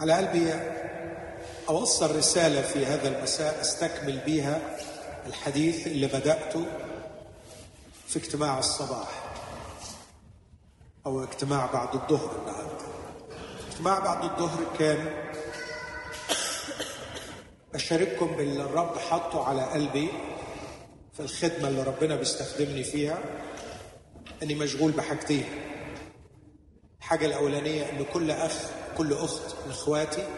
على قلبي أوصل رسالة في هذا المساء أستكمل بها الحديث اللي بدأته في اجتماع الصباح أو اجتماع بعد الظهر النهارده. اجتماع بعد الظهر كان أشارككم باللي الرب حطه على قلبي في الخدمة اللي ربنا بيستخدمني فيها. أني مشغول بحاجتين. الحاجة الأولانية أن كل أخ كل أخت من إخواتي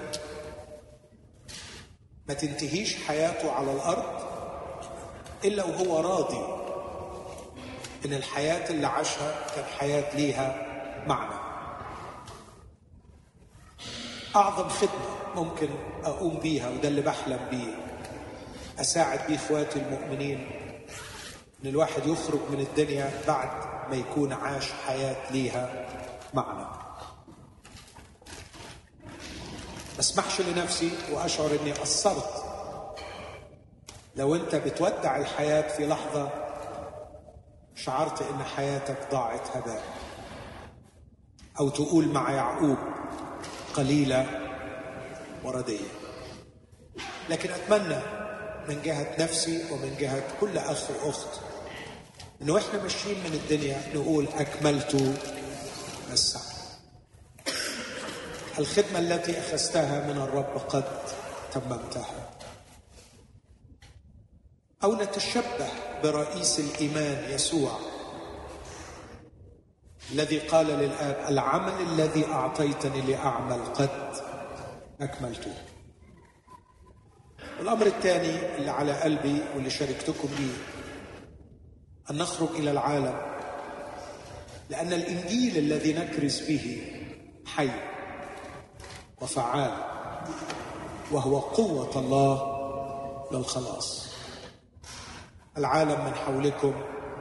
ما تنتهيش حياته على الأرض إلا وهو راضي إن الحياة اللي عاشها كان حياة ليها معنى. أعظم خدمة ممكن أقوم بيها وده اللي بحلم بيه أساعد بيه إخواتي المؤمنين إن الواحد يخرج من الدنيا بعد ما يكون عاش حياة ليها معنى ما أسمحش لنفسي وأشعر أني قصرت. لو أنت بتودع الحياة في لحظة شعرت أن حياتك ضاعت هباء. أو تقول مع يعقوب قليله وردية. لكن أتمنى من جهة نفسي ومن جهة كل أخ وأخت إنه إحنا ماشيين من الدنيا نقول أكملت السعي الخدمة التي أخذتها من الرب قد تممتها. أو نتشبه برئيس الإيمان يسوع الذي قال للآب العمل الذي أعطيتني لأعمل قد أكملته. الأمر الثاني اللي على قلبي واللي شاركتكم به أن نخرج إلى العالم لأن الإنجيل الذي نكرز به حي. وفعال وهو قوة الله للخلاص العالم من حولكم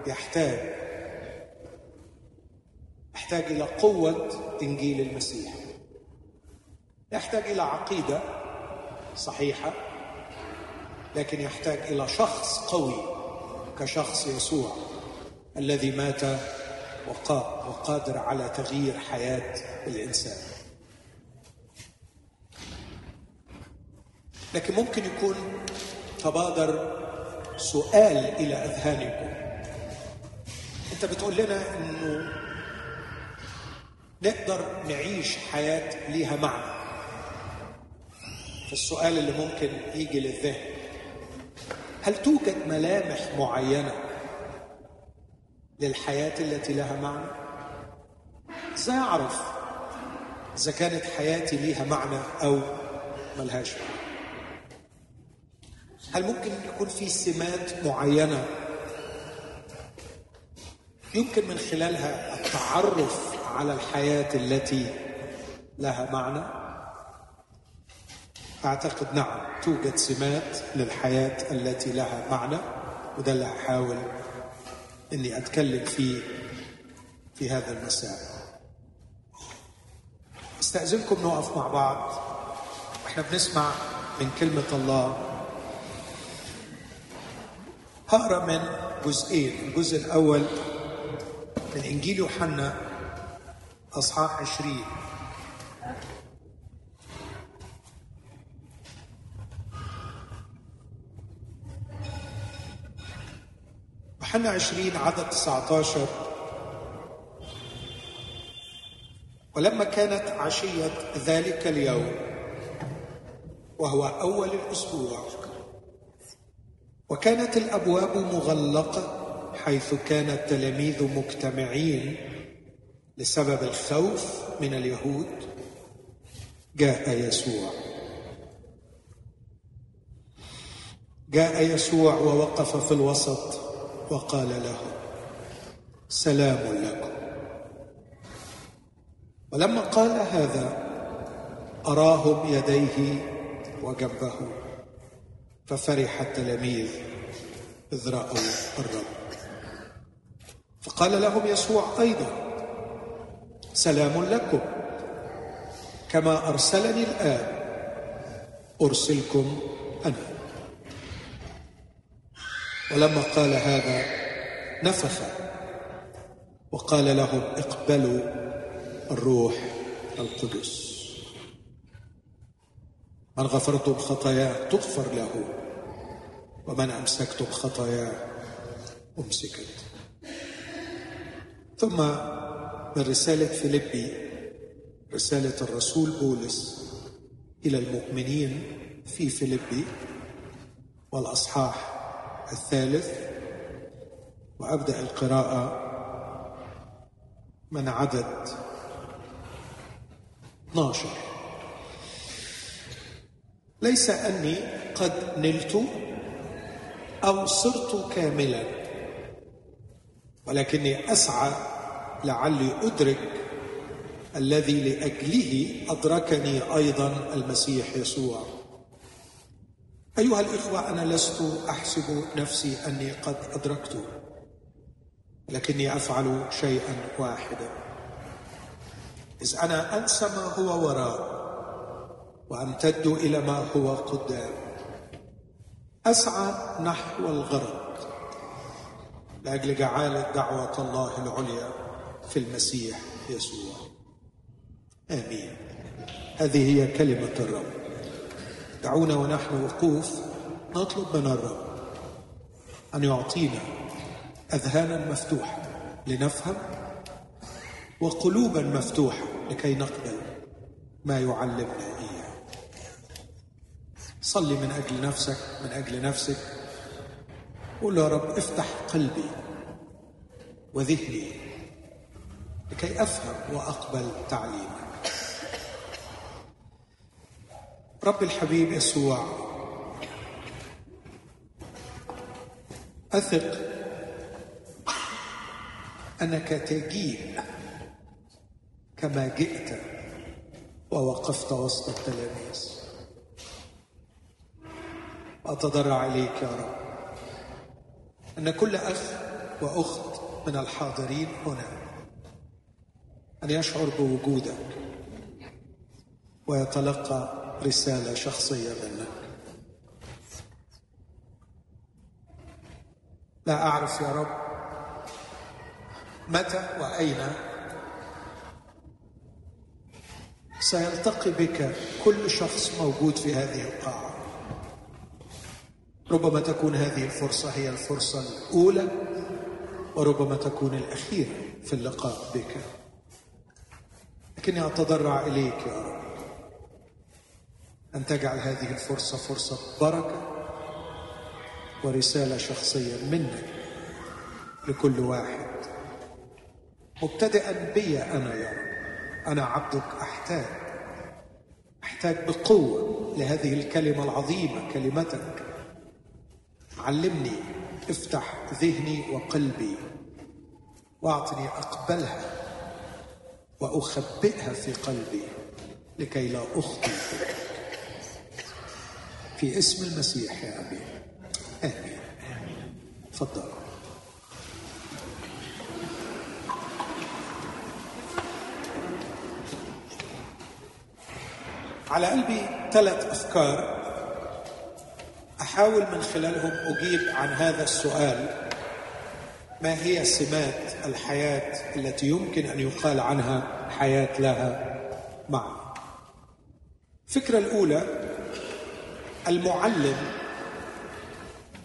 يحتاج يحتاج إلى قوة إنجيل المسيح. يحتاج إلى عقيدة صحيحة لكن يحتاج إلى شخص قوي كشخص يسوع الذي مات وقادر على تغيير حياة الإنسان. لكن ممكن يكون تبادر سؤال إلى أذهانكم أنت بتقول لنا أنه نقدر نعيش حياة ليها معنى فالسؤال اللي ممكن يجي للذهن هل توجد ملامح معينة للحياة التي لها معنى؟ إزاي أعرف إذا كانت حياتي ليها معنى أو ملهاش معنى؟ هل ممكن يكون في سمات معينة يمكن من خلالها التعرف على الحياة التي لها معنى؟ أعتقد نعم توجد سمات للحياة التي لها معنى وده اللي هحاول إني أتكلم فيه في هذا المساء. أستأذنكم نقف مع بعض. وإحنا بنسمع من كلمة الله. هقرا من جزئين الجزء الأول من إنجيل يوحنا أصحاح عشرين. يوحنا عشرين عدد 19 ولما كانت عشية ذلك اليوم وهو أول الأسبوع. وكانت الأبواب مغلقة حيث كان التلاميذ مجتمعين لسبب الخوف من اليهود. جاء يسوع. جاء يسوع ووقف في الوسط وقال له سلام لكم. ولما قال هذا أراهم يديه وجنبه ففرح التلاميذ. إذ رأوا الرب. فقال لهم يسوع أيضا سلام لكم. كما أرسلني الآن أرسلكم أنا. ولما قال هذا نفخ. وقال لهم اقبلوا الروح القدس. من غفرتم خطاياه تغفر له. ومن أمسكتم خطاياه أمسكت. ثم من رسالة فيليبي رسالة الرسول بولس إلى المؤمنين في فيليبي والأصحاح الثالث. وأبدأ القراءة من عدد 12 ليس أني قد نلت أو صرت كاملا ولكني أسعى لعلي أدرك الذي لأجله أدركني أيضا المسيح يسوع. أيها الإخوة أنا لست أحسب نفسي أني قد أدركت لكني أفعل شيئا واحدا. إذ أنا أنسى ما هو وراء وأمتد إلى ما هو قدام. أسعى نحو الغرض لأجل جعالة دعوة الله العليا في المسيح يسوع. آمين. هذه هي كلمة الرب. دعونا ونحن وقوف نطلب من الرب أن يعطينا أذهانا مفتوحة لنفهم وقلوبا مفتوحة لكي نقبل ما يعلمنا. صلي من أجل نفسك من أجل نفسك. قول يا رب افتح قلبي وذهني لكي أفهم وأقبل تعليمك. رب الحبيب يسوع أثق أنك تجيء كما جئت ووقفت وسط التلاميذ. وأتضرع إليك يا رب. أن كل أخ وأخت من الحاضرين هنا أن يشعر بوجودك ويتلقى رسالة شخصية منك. لا أعرف يا رب متى وأين سيلتقي بك كل شخص موجود في هذه القاعة. ربما تكون هذه الفرصة هي الفرصة الأولى وربما تكون الأخيرة في اللقاء بك. لكني أتضرع إليك يا رب. أن تجعل هذه الفرصة فرصة بركة ورسالة شخصية منك لكل واحد. مبتدئا بي أنا يا رب. أنا عبدك أحتاج. أحتاج بقوة لهذه الكلمة العظيمة كلمتك. علمني افتح ذهني وقلبي واعطني أقبلها وأخبئها في قلبي لكي لا أخطئ. في اسم المسيح يا أبي. آمين. تفضل. على قلبي ثلاث أفكار أحاول من خلالهم أجيب عن هذا السؤال ما هي سمات الحياة التي يمكن أن يقال عنها حياة لها معنى؟ الفكرة الأولى المعلم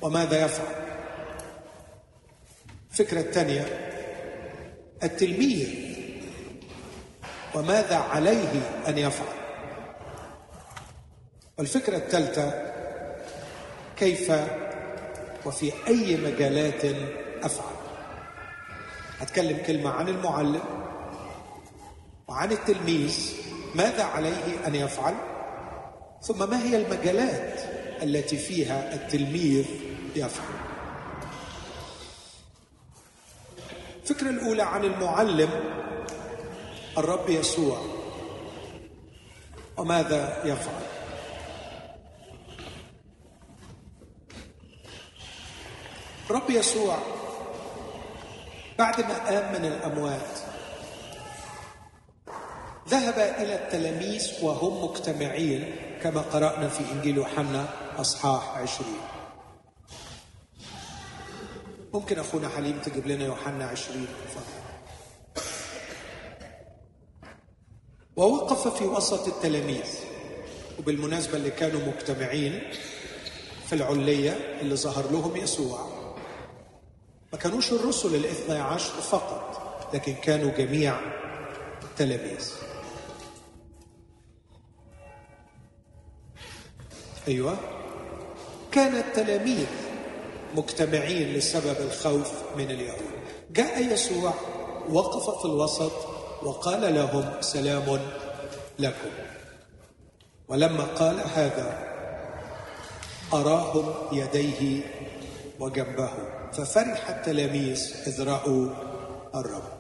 وماذا يفعل؟ الفكرة الثانية التلميذ وماذا عليه أن يفعل؟ والفكرة الثالثة كيف وفي أي مجالات أفعل. أتكلم كلمة عن المعلم وعن التلميذ ماذا عليه أن يفعل؟ ثم ما هي المجالات التي فيها التلميذ يفهم الفكرة الأولى عن المعلم الرب يسوع وماذا يفعل؟ الرب يسوع بعد ما قام من الأموات ذهب إلى التلاميذ وهم مجتمعين كما قرأنا في إنجيل يوحنا أصحاح عشرين. ممكن أخونا حليم تجيب لنا يوحنا عشرين؟ ووقف في وسط التلاميذ وبالمناسبة اللي كانوا مجتمعين في العلية اللي ظهر لهم يسوع ما كانوش الرسل الاثنى عشر فقط لكن كانوا جميع تلاميذ أيوه. كان التلاميذ مجتمعين لسبب الخوف من اليهود. جاء يسوع وقف في الوسط وقال لهم سلام لكم. ولما قال هذا أراهم يديه وجنبه. ففرح التلاميذ اذ راوا الرب.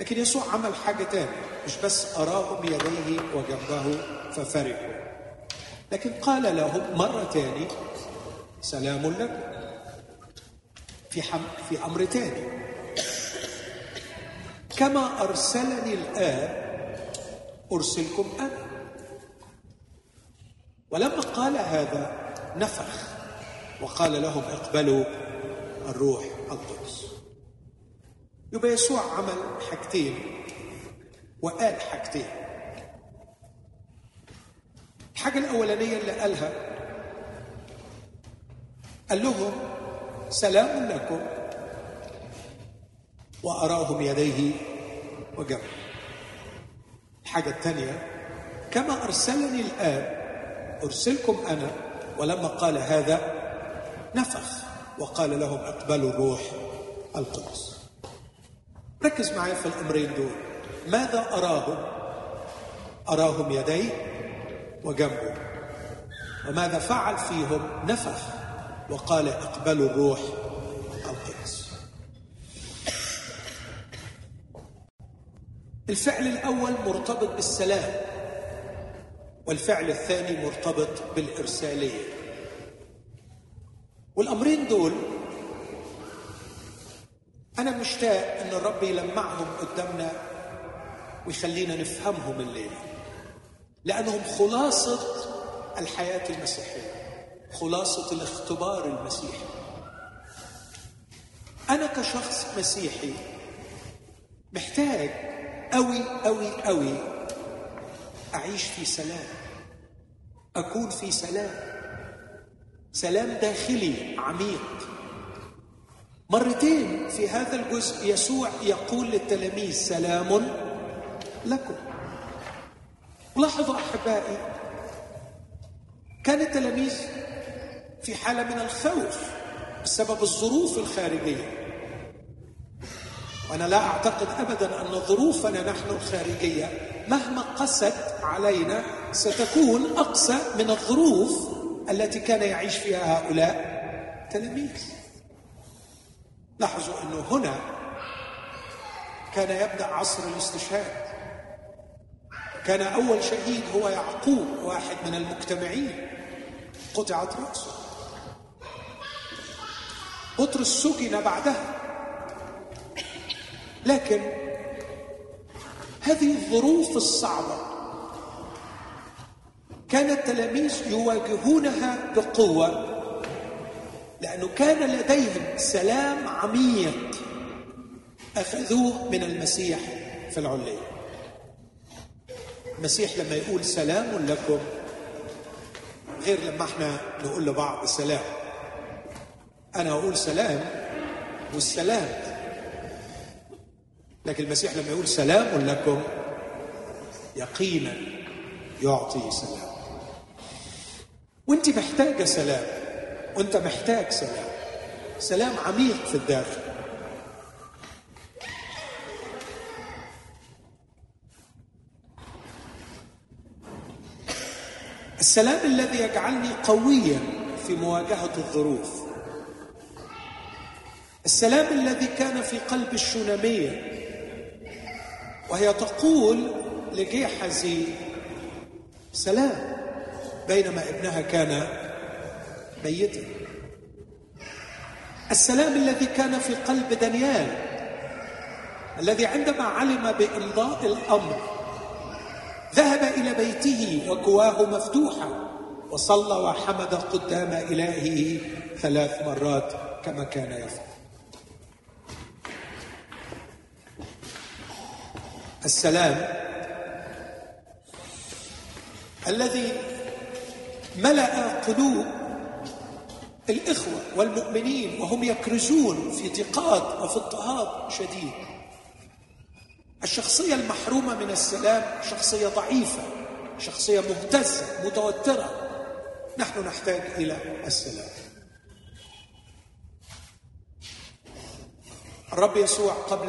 لكن يسوع عمل حاجة تانية مش بس أراهم يديه وجنبه ففرحوا. لكن قال لهم مرة تاني سلام لكم في حم في أمر تاني. كما أرسلني الاب أرسلكم أنا. ولما قال هذا نفخ. وقال لهم اقبلوا الروح القدس. يبقى يسوع عمل حاجتين وقال حاجتين. الحاجة الأولانية اللي قالها قال لهم سلام لكم وأراهم يديه وجنبه الحاجة الثانية كما أرسلني الآب أرسلكم أنا ولما قال هذا نفخ. وقال لهم أقبلوا الروح القدس. ركز معي في الأمرين دول. ماذا أراهم؟ أراهم يديه وجنبه وماذا فعل فيهم؟ نفخ. وقال أقبلوا الروح القدس. الفعل الأول مرتبط بالسلام والفعل الثاني مرتبط بالإرسالية. والأمرين دول أنا مشتاق إن الرب يلمعهم قدامنا ويخلينا نفهمهم الليلة لأنهم خلاصة الحياة المسيحية خلاصة الاختبار المسيحي. أنا كشخص مسيحي محتاج أوي أوي أوي أعيش في سلام أكون في سلام. سلام داخلي عميق. مرتين في هذا الجزء يسوع يقول للتلاميذ سلام لكم. لاحظوا أحبائي كان التلاميذ في حالة من الخوف بسبب الظروف الخارجية. وأنا لا أعتقد أبدا أن ظروفنا نحن الخارجية مهما قست علينا ستكون أقسى من الظروف التي كان يعيش فيها هؤلاء تلاميذ. لاحظوا أنه هنا كان يبدأ عصر الاستشهاد. كان أول شهيد هو يعقوب واحد من المجتمعين. قطعت رأسه. بطرس سجن بعدها. لكن هذه الظروف الصعبة كان التلاميذ يواجهونها بقوة لأنه كان لديهم سلام عميق. أخذوه من المسيح في العليه المسيح لما يقول سلام لكم غير لما إحنا نقول لبعض سلام. أنا أقول سلام والسلام. لكن المسيح لما يقول سلام لكم يقينا يعطي سلام. وانت محتاجة سلام. وانت محتاج سلام. سلام عميق في الداخل السلام الذي يجعلني قويا في مواجهة الظروف. السلام الذي كان في قلب الشناميه وهي تقول لجيحزي سلام. بينما ابنها كان ميتا السلام الذي كان في قلب دانيال الذي عندما علم بإمضاء الأمر ذهب إلى بيته وكواه مفتوحه وصلى وحمد قدام إلهه ثلاث مرات كما كان يفعل. السلام الذي ملأ قلوب الإخوة والمؤمنين وهم يكرزون في ضيقات وفي اضطهاد شديد. الشخصية المحرومة من السلام شخصية ضعيفة شخصية مهتزة متوترة. نحن نحتاج إلى السلام. الرب يسوع قبل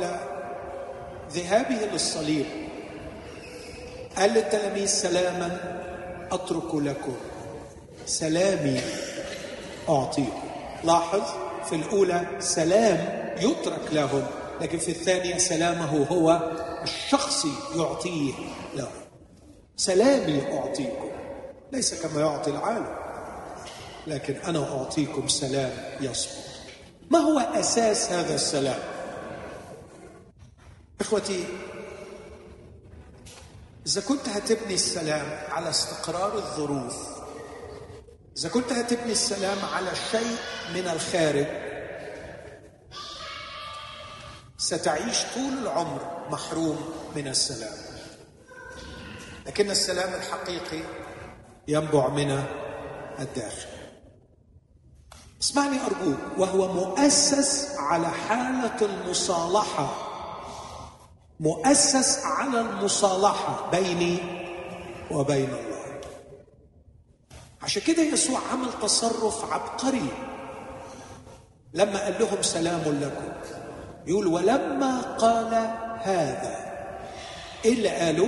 ذهابه للصليب قال للتلاميذ سلاما أترك لكم. سلامي اعطيكم لاحظ في الأولى سلام يترك لهم لكن في الثانية سلامه هو الشخصي يعطيه لهم. سلامي أعطيكم ليس كما يعطي العالم لكن أنا أعطيكم سلام يصمت ما هو أساس هذا السلام؟ إخوتي إذا كنت هتبني السلام على استقرار الظروف إذا كنت هتبني السلام على شيء من الخارج ستعيش طول العمر محروم من السلام. لكن السلام الحقيقي ينبع من الداخل. اسمعني ارجوك وهو مؤسس على حالة المصالحة. مؤسس على المصالحة بيني وبين الله عشان كده يسوع عمل تصرف عبقري. لما قال لهم سلام لكم يقول ولما قال هذا إيه اللي قالوا؟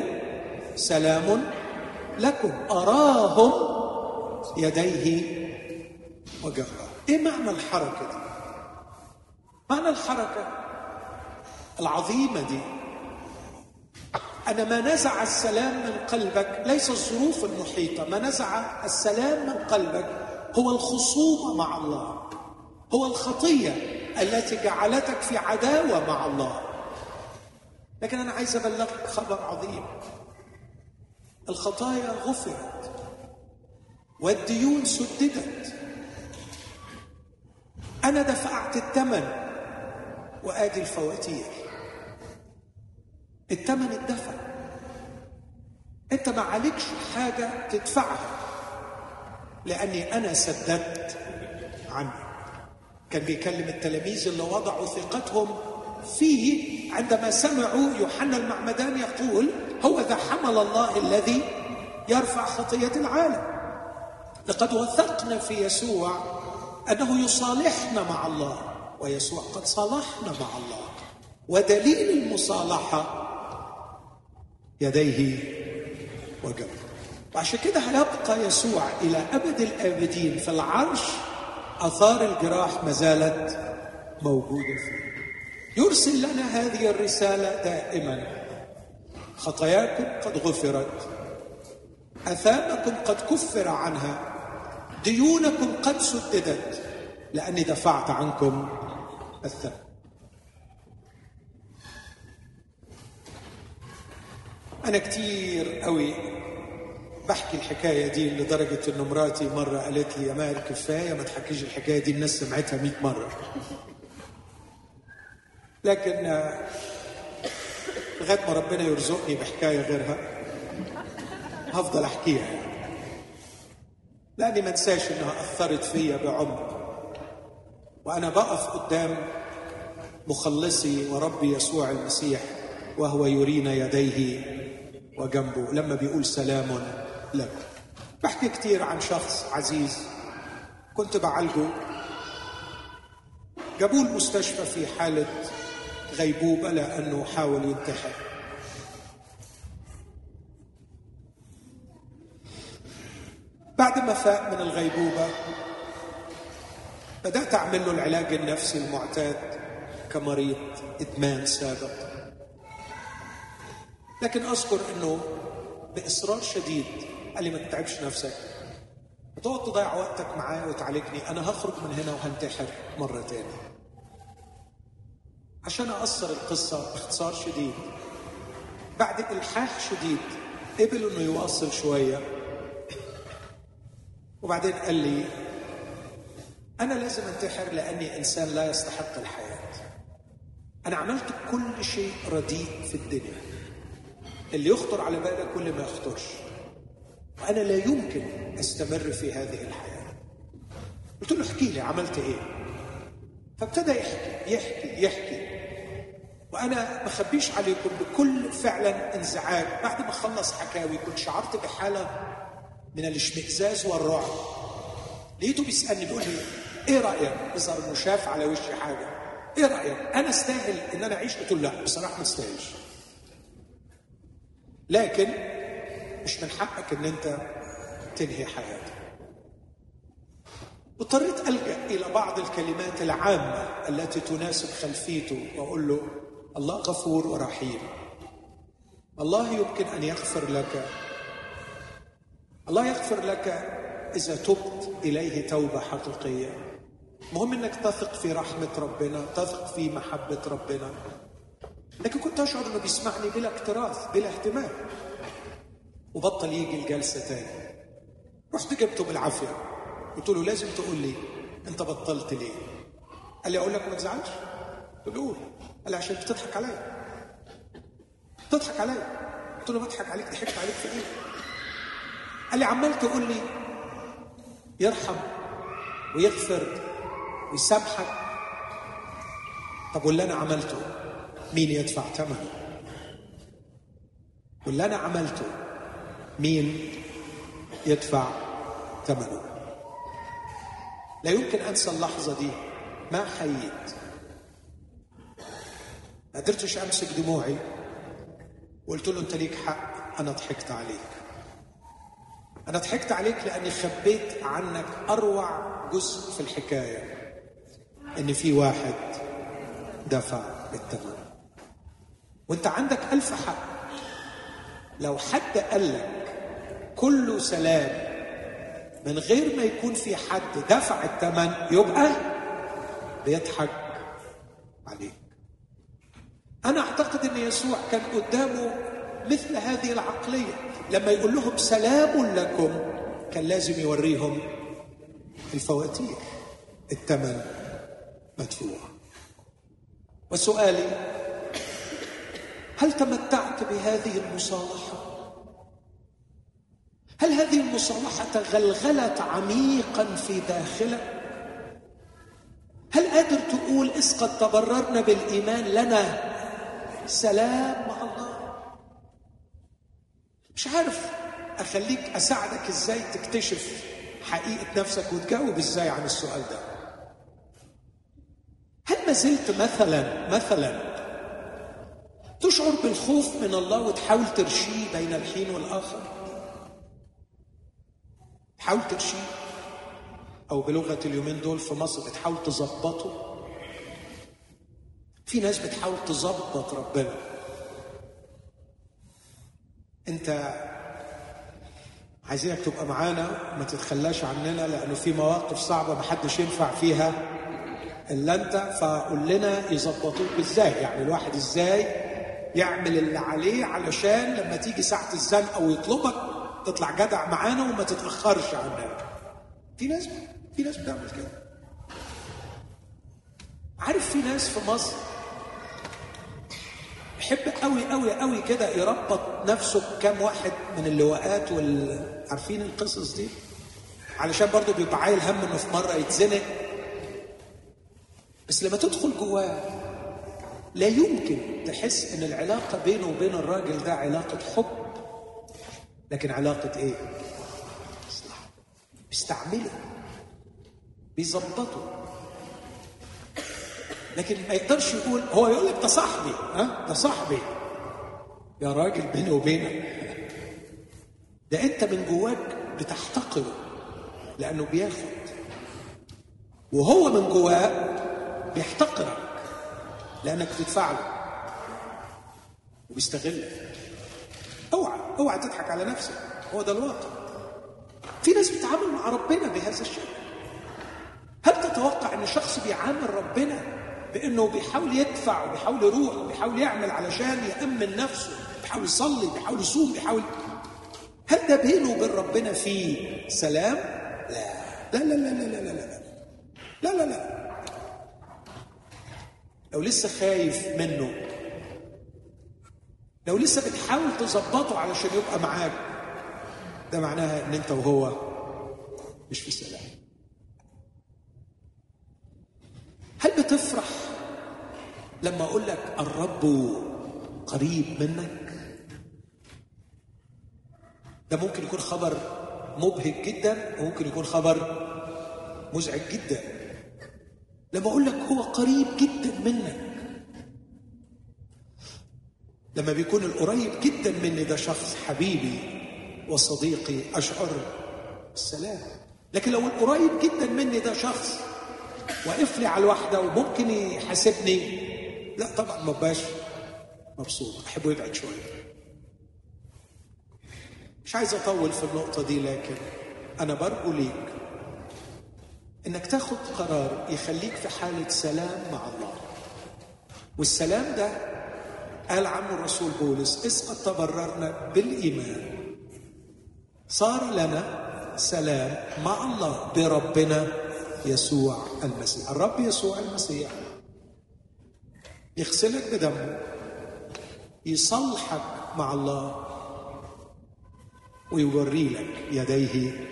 سلام لكم أراهم يديه وجهه. إيه معنى الحركة دي؟ معنى الحركة العظيمة دي أن ما نزع السلام من قلبك ليس الظروف المحيطة ما نزع السلام من قلبك هو الخصومة مع الله هو الخطية التي جعلتك في عداوة مع الله. لكن أنا عايز أبلغك خبر عظيم. الخطايا غفرت والديون سددت. أنا دفعت الثمن وآدي الفواتير. الثمن اتدفع انت ما عليكش حاجة تدفعها. لأني أنا سددت عني كان بيكلم التلاميذ اللي وضعوا ثقتهم فيه عندما سمعوا يوحنا المعمدان يقول هو ذا حمل الله الذي يرفع خطية العالم. لقد وثقنا في يسوع أنه يصالحنا مع الله ويسوع قد صالحنا مع الله. ودليل المصالحة يديه وجبه وعشان كده هيبقى يسوع إلى أبد الآبدين في العرش آثار الجراح ما زالت موجودة فيه. يرسل لنا هذه الرسالة دائما. خطاياكم قد غفرت أثامكم قد كفر عنها ديونكم قد سددت لأني دفعت عنكم الثمن. أنا كتير قوي بحكي الحكاية دي لدرجة إنه مراتي مرة قالت لي يا ماهر كفاية ما تحكيش الحكاية دي الناس سمعتها 100 مرة. لكن لغاية ما ربنا يرزقني بحكاية غيرها هفضل أحكيها. لأني ما أنساش إنها أثرت فيا بعمق. وأنا بقف قدام مخلصي وربي يسوع المسيح وهو يرينا يديه. وجنبه لما بيقول سلام لكم بحكي كتير عن شخص عزيز كنت بعالجه. جابوه المستشفى في حالة غيبوبة لأنه حاول ينتحر. بعد ما فاق من الغيبوبة بدأت أعمل له العلاج النفسي المعتاد كمريض إدمان سابق. لكن أذكر إنه بإصرار شديد قال لي ما تتعبش نفسك. وتقعد تضيع وقتك معايا وتعالجني. أنا هخرج من هنا وهنتحر مرة تاني عشان أقصر القصة باختصار شديد. بعد إلحاح شديد قبل إنه يواصل شوية. وبعدين قال لي أنا لازم انتحر لأني إنسان لا يستحق الحياة. أنا عملت كل شيء رديء في الدنيا. اللي يخطر على بالك كل ما يخطرش. وأنا لا يمكن أستمر في هذه الحياة. قلت له احكي لي عملت إيه؟ فابتدى يحكي يحكي يحكي. وأنا ما أخبيش عليكم بكل فعلا انزعاج. بعد ما خلص حكاوي كنت شعرت بحالة من الاشمئزاز والرعب. لقيته بيسألني بيقول لي إيه رأيك؟ يظهر انه شاف على وشي حاجة. إيه رأيك؟ أنا استاهل إن أنا أعيش؟ قلت له لا بصراحة ما استاهلش. لكن مش من حقك إن أنت تنهي حياتك. اضطريت ألجأ إلى بعض الكلمات العامة التي تناسب خلفيته وأقول له الله غفور ورحيم الله يمكن أن يغفر لك. الله يغفر لك إذا تبت إليه توبة حقيقية. مهم إنك تثق في رحمة ربنا تثق في محبة ربنا. لكن كنت أشعر أنه بيسمعني بلا اكتراث بلا اهتمام. وبطل يجي الجلسة تاني. رحت جبته بالعافية. قلت له لازم تقول لي أنت بطلت ليه؟ قال لي أقول لك ما تزعلش. قلت له قول. قال لي عشان بتضحك عليا. بتضحك عليا. قلت له بضحك عليك ضحكت عليك في إيه؟ قال لي عمال تقول لي يرحم ويغفر ويسامحك. طب واللي أنا عملته؟ مين يدفع ثمنه؟ واللي أنا عملته مين يدفع ثمنه؟ لا يمكن أنسى اللحظة دي. ما حييت. ما قدرتش أمسك دموعي. وقلت له أنت ليك حق أنا ضحكت عليك. أنا ضحكت عليك لأني خبيت عنك أروع جزء في الحكاية إن في واحد دفع الثمن وانت عندك ألف حق لو حد قال لك كله سلام من غير ما يكون في حد دفع الثمن يبقى بيضحك عليك. أنا أعتقد إن يسوع كان قدامه مثل هذه العقلية. لما يقول لهم سلام لكم كان لازم يوريهم الفواتير. الثمن مدفوع. وسؤالي هل تمتعت بهذه المصالحة؟ هل هذه المصالحة تغلغلت عميقا في داخلك؟ هل قادر تقول إذ قد تبررنا بالإيمان لنا؟ سلام مع الله. مش عارف أخليك أساعدك إزاي تكتشف حقيقة نفسك وتجاوب إزاي عن السؤال ده. هل ما زلت مثلا مثلا تشعر بالخوف من الله وتحاول ترشيه بين الحين والآخر. تحاول ترشيه. أو بلغة اليومين دول في مصر بتحاول تظبطه. في ناس بتحاول تظبط ربنا. أنت عايزينك تبقى معانا ما تتخلاش عننا لأنه في مواقف صعبة ما حدش ينفع فيها إلا أنت. فقول لنا يظبطوك إزاي؟ يعني الواحد إزاي يعمل اللي عليه علشان لما تيجي ساعة الزنقه ويطلبك تطلع جدع معانا وما تتأخرش عننا في ناس في ناس بتعمل كده. عارف في ناس في مصر يحب قوي قوي قوي كده يربط نفسه بكام واحد من اللواءات وال عارفين القصص دي؟ علشان برضه بيبقى عايل هم إنه في مرة يتزنق. بس لما تدخل جواه لا يمكن تحس إن العلاقة بينه وبين الراجل ده علاقة حب. لكن علاقة إيه؟ بيستعمله بيظبطه. لكن ما يقدرش يقول هو يقول لك ده صاحبي ها؟ ده صاحبي يا راجل بيني وبينك. ده أنت من جواك بتحتقره لأنه بياخد. وهو من جواه بيحتقرك. لانك بتدفع له وبيستغلك اوعى اوعى تضحك على نفسك هو ده الواقع في ناس بتتعامل مع ربنا بهذا الشكل هل تتوقع ان شخص بيعامل ربنا بانه بيحاول يدفع وبيحاول يروح وبيحاول يعمل علشان يامن نفسه بيحاول يصلي بيحاول يصوم بيحاول هل ده بينه وبين ربنا فيه سلام؟ لا لا لا لا لا لا لا لا لا لا لا لو لسه خايف منه لو لسه بتحاول تظبطه علشان يبقى معاك ده معناها إن أنت وهو مش في سلام هل بتفرح لما أقول لك الرب قريب منك؟ ده ممكن يكون خبر مبهج جدا وممكن يكون خبر مزعج جدا. لما أقول لك هو قريب جدا منك. لما بيكون القريب جدا مني ده شخص حبيبي وصديقي أشعر بالسلام. لكن لو القريب جدا مني ده شخص واقف لي على الواحده وممكن يحاسبني لا طبعا ما بقاش مبسوط. أحبه يبعد شوية. مش عايز أطول في النقطة دي لكن أنا برجو ليك. إنك تاخد قرار يخليك في حالة سلام مع الله. والسلام ده قال عنه الرسول بولس قد تبررنا بالإيمان. صار لنا سلام مع الله بربنا يسوع المسيح. الرب يسوع المسيح يغسلك بدمه يصلحك مع الله ويوري لك يديه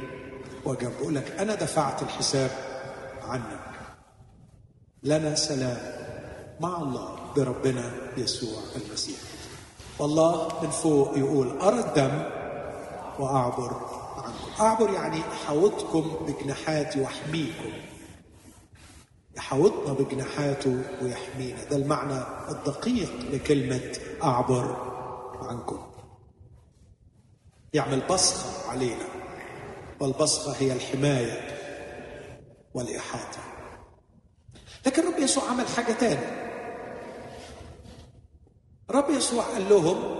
وجنبه يقول لك أنا دفعت الحساب عنك. لنا سلام مع الله بربنا يسوع المسيح. والله من فوق يقول أرى الدم وأعبر عنكم. أعبر يعني أحوطكم بجناحاتي وأحميكم. يحوطنا بجناحاته ويحمينا. ده المعنى الدقيق لكلمة أعبر عنكم. يعمل بصخه علينا. والبصخه هي الحماية والإحاطة. لكن رب يسوع عمل حاجة تانية رب يسوع قال لهم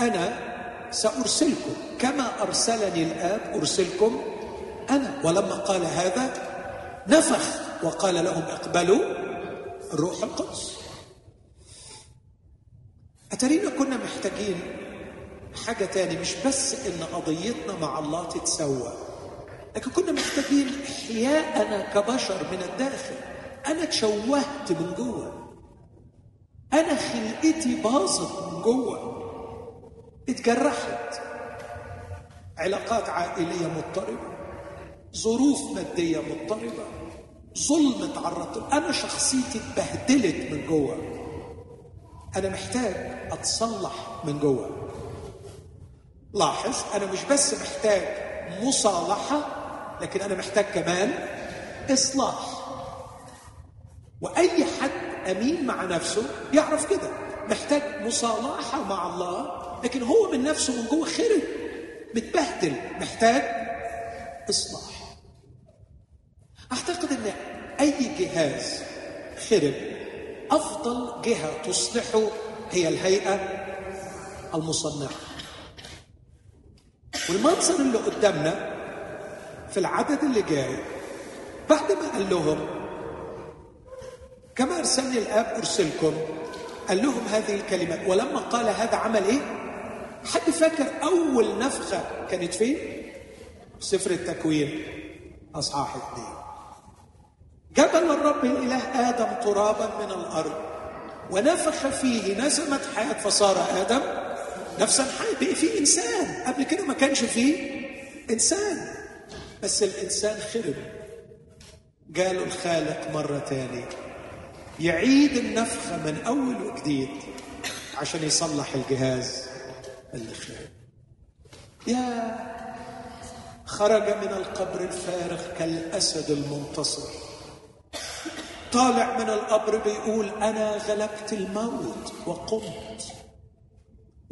أنا سأرسلكم كما أرسلني الآب أرسلكم أنا. ولما قال هذا نفخ وقال لهم اقبلوا الروح القدس. اترينا كنا محتاجين حاجة تاني مش بس إن قضيتنا مع الله تتسوى. لكن كنا محتاجين إحياءنا كبشر من الداخل. أنا تشوهت من جوه. أنا خلقتي باظت من جوه. اتجرحت. علاقات عائلية مضطربة. ظروف مادية مضطربة. ظلم تعرضت. أنا شخصيتي اتبهدلت من جوه. أنا محتاج أتصلح من جوه. لاحظ أنا مش بس محتاج مصالحة لكن أنا محتاج كمان إصلاح. وأي حد أمين مع نفسه يعرف كده. محتاج مصالحة مع الله لكن هو من نفسه من جوه خرب متبهدل. محتاج إصلاح. أعتقد أن أي جهاز خرب أفضل جهة تصلحه هي الهيئة المصنعة. والمنظر اللي قدامنا في العدد اللي جاي بعد ما قال لهم كما أرسلني الآب أرسلكم. قال لهم هذه الكلمات ولما قال هذا عمل إيه؟ حد فاكر أول نفخة كانت فين؟ سفر التكوين. أصحاح اثنين. جبل الرب الإله آدم ترابا من الأرض ونفخ فيه نسمت حياة فصار آدم نفسا حي بقي فيه إنسان. قبل كده ما كانش فيه إنسان. بس الإنسان خرب. جاله الخالق مرة تاني يعيد النفخه من أول وجديد عشان يصلح الجهاز اللي خرب. يا خرج من القبر الفارغ كالأسد المنتصر. طالع من القبر بيقول أنا غلبت الموت وقمت.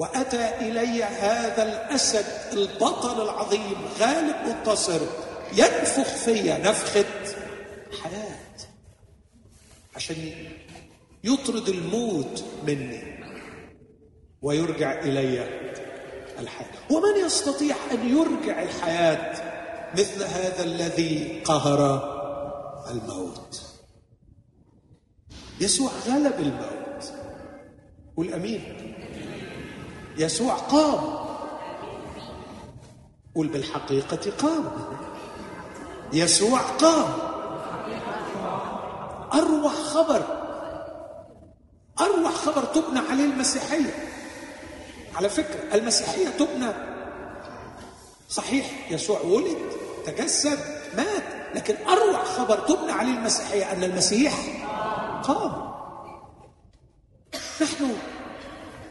وأتى إلي هذا الأسد البطل العظيم غالب منتصر ينفخ فيا نفخة حياة. عشان يطرد الموت مني ويرجع إلي الحياة. ومن يستطيع أن يرجع الحياة مثل هذا الذي قهر الموت؟ يسوع غلب الموت. قول أمين. يسوع قام. قل بالحقيقة قام. يسوع قام. أروع خبر. أروع خبر تبنى عليه المسيحية. على فكرة المسيحية تبنى. صحيح يسوع ولد تجسد مات لكن أروع خبر تبنى عليه المسيحية أن المسيح قام. نحن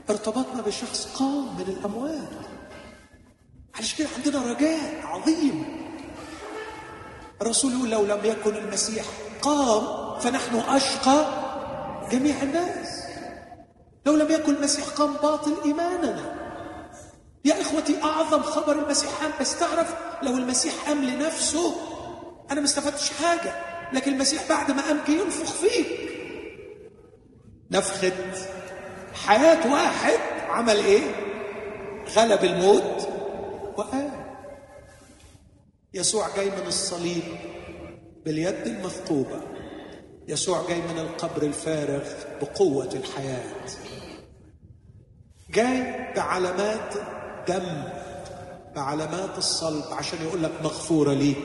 ارتبطنا بشخص قام من الأموات. عشان كده عندنا رجاء عظيم. الرسول يقول لو لم يكن المسيح قام فنحن أشقى جميع الناس. لو لم يكن المسيح قام باطل إيماننا. يا إخوتي أعظم خبر المسيح قام بس تعرف لو المسيح قام لنفسه أنا ما استفدتش حاجة. لكن المسيح بعد ما قام ينفخ فيك. نفخة حياة واحد عمل إيه؟ غلب الموت وقام يسوع جاي من الصليب باليد المثقوبه يسوع جاي من القبر الفارغ بقوة الحياة جاي بعلامات دم بعلامات الصلب عشان يقول لك مغفورة ليك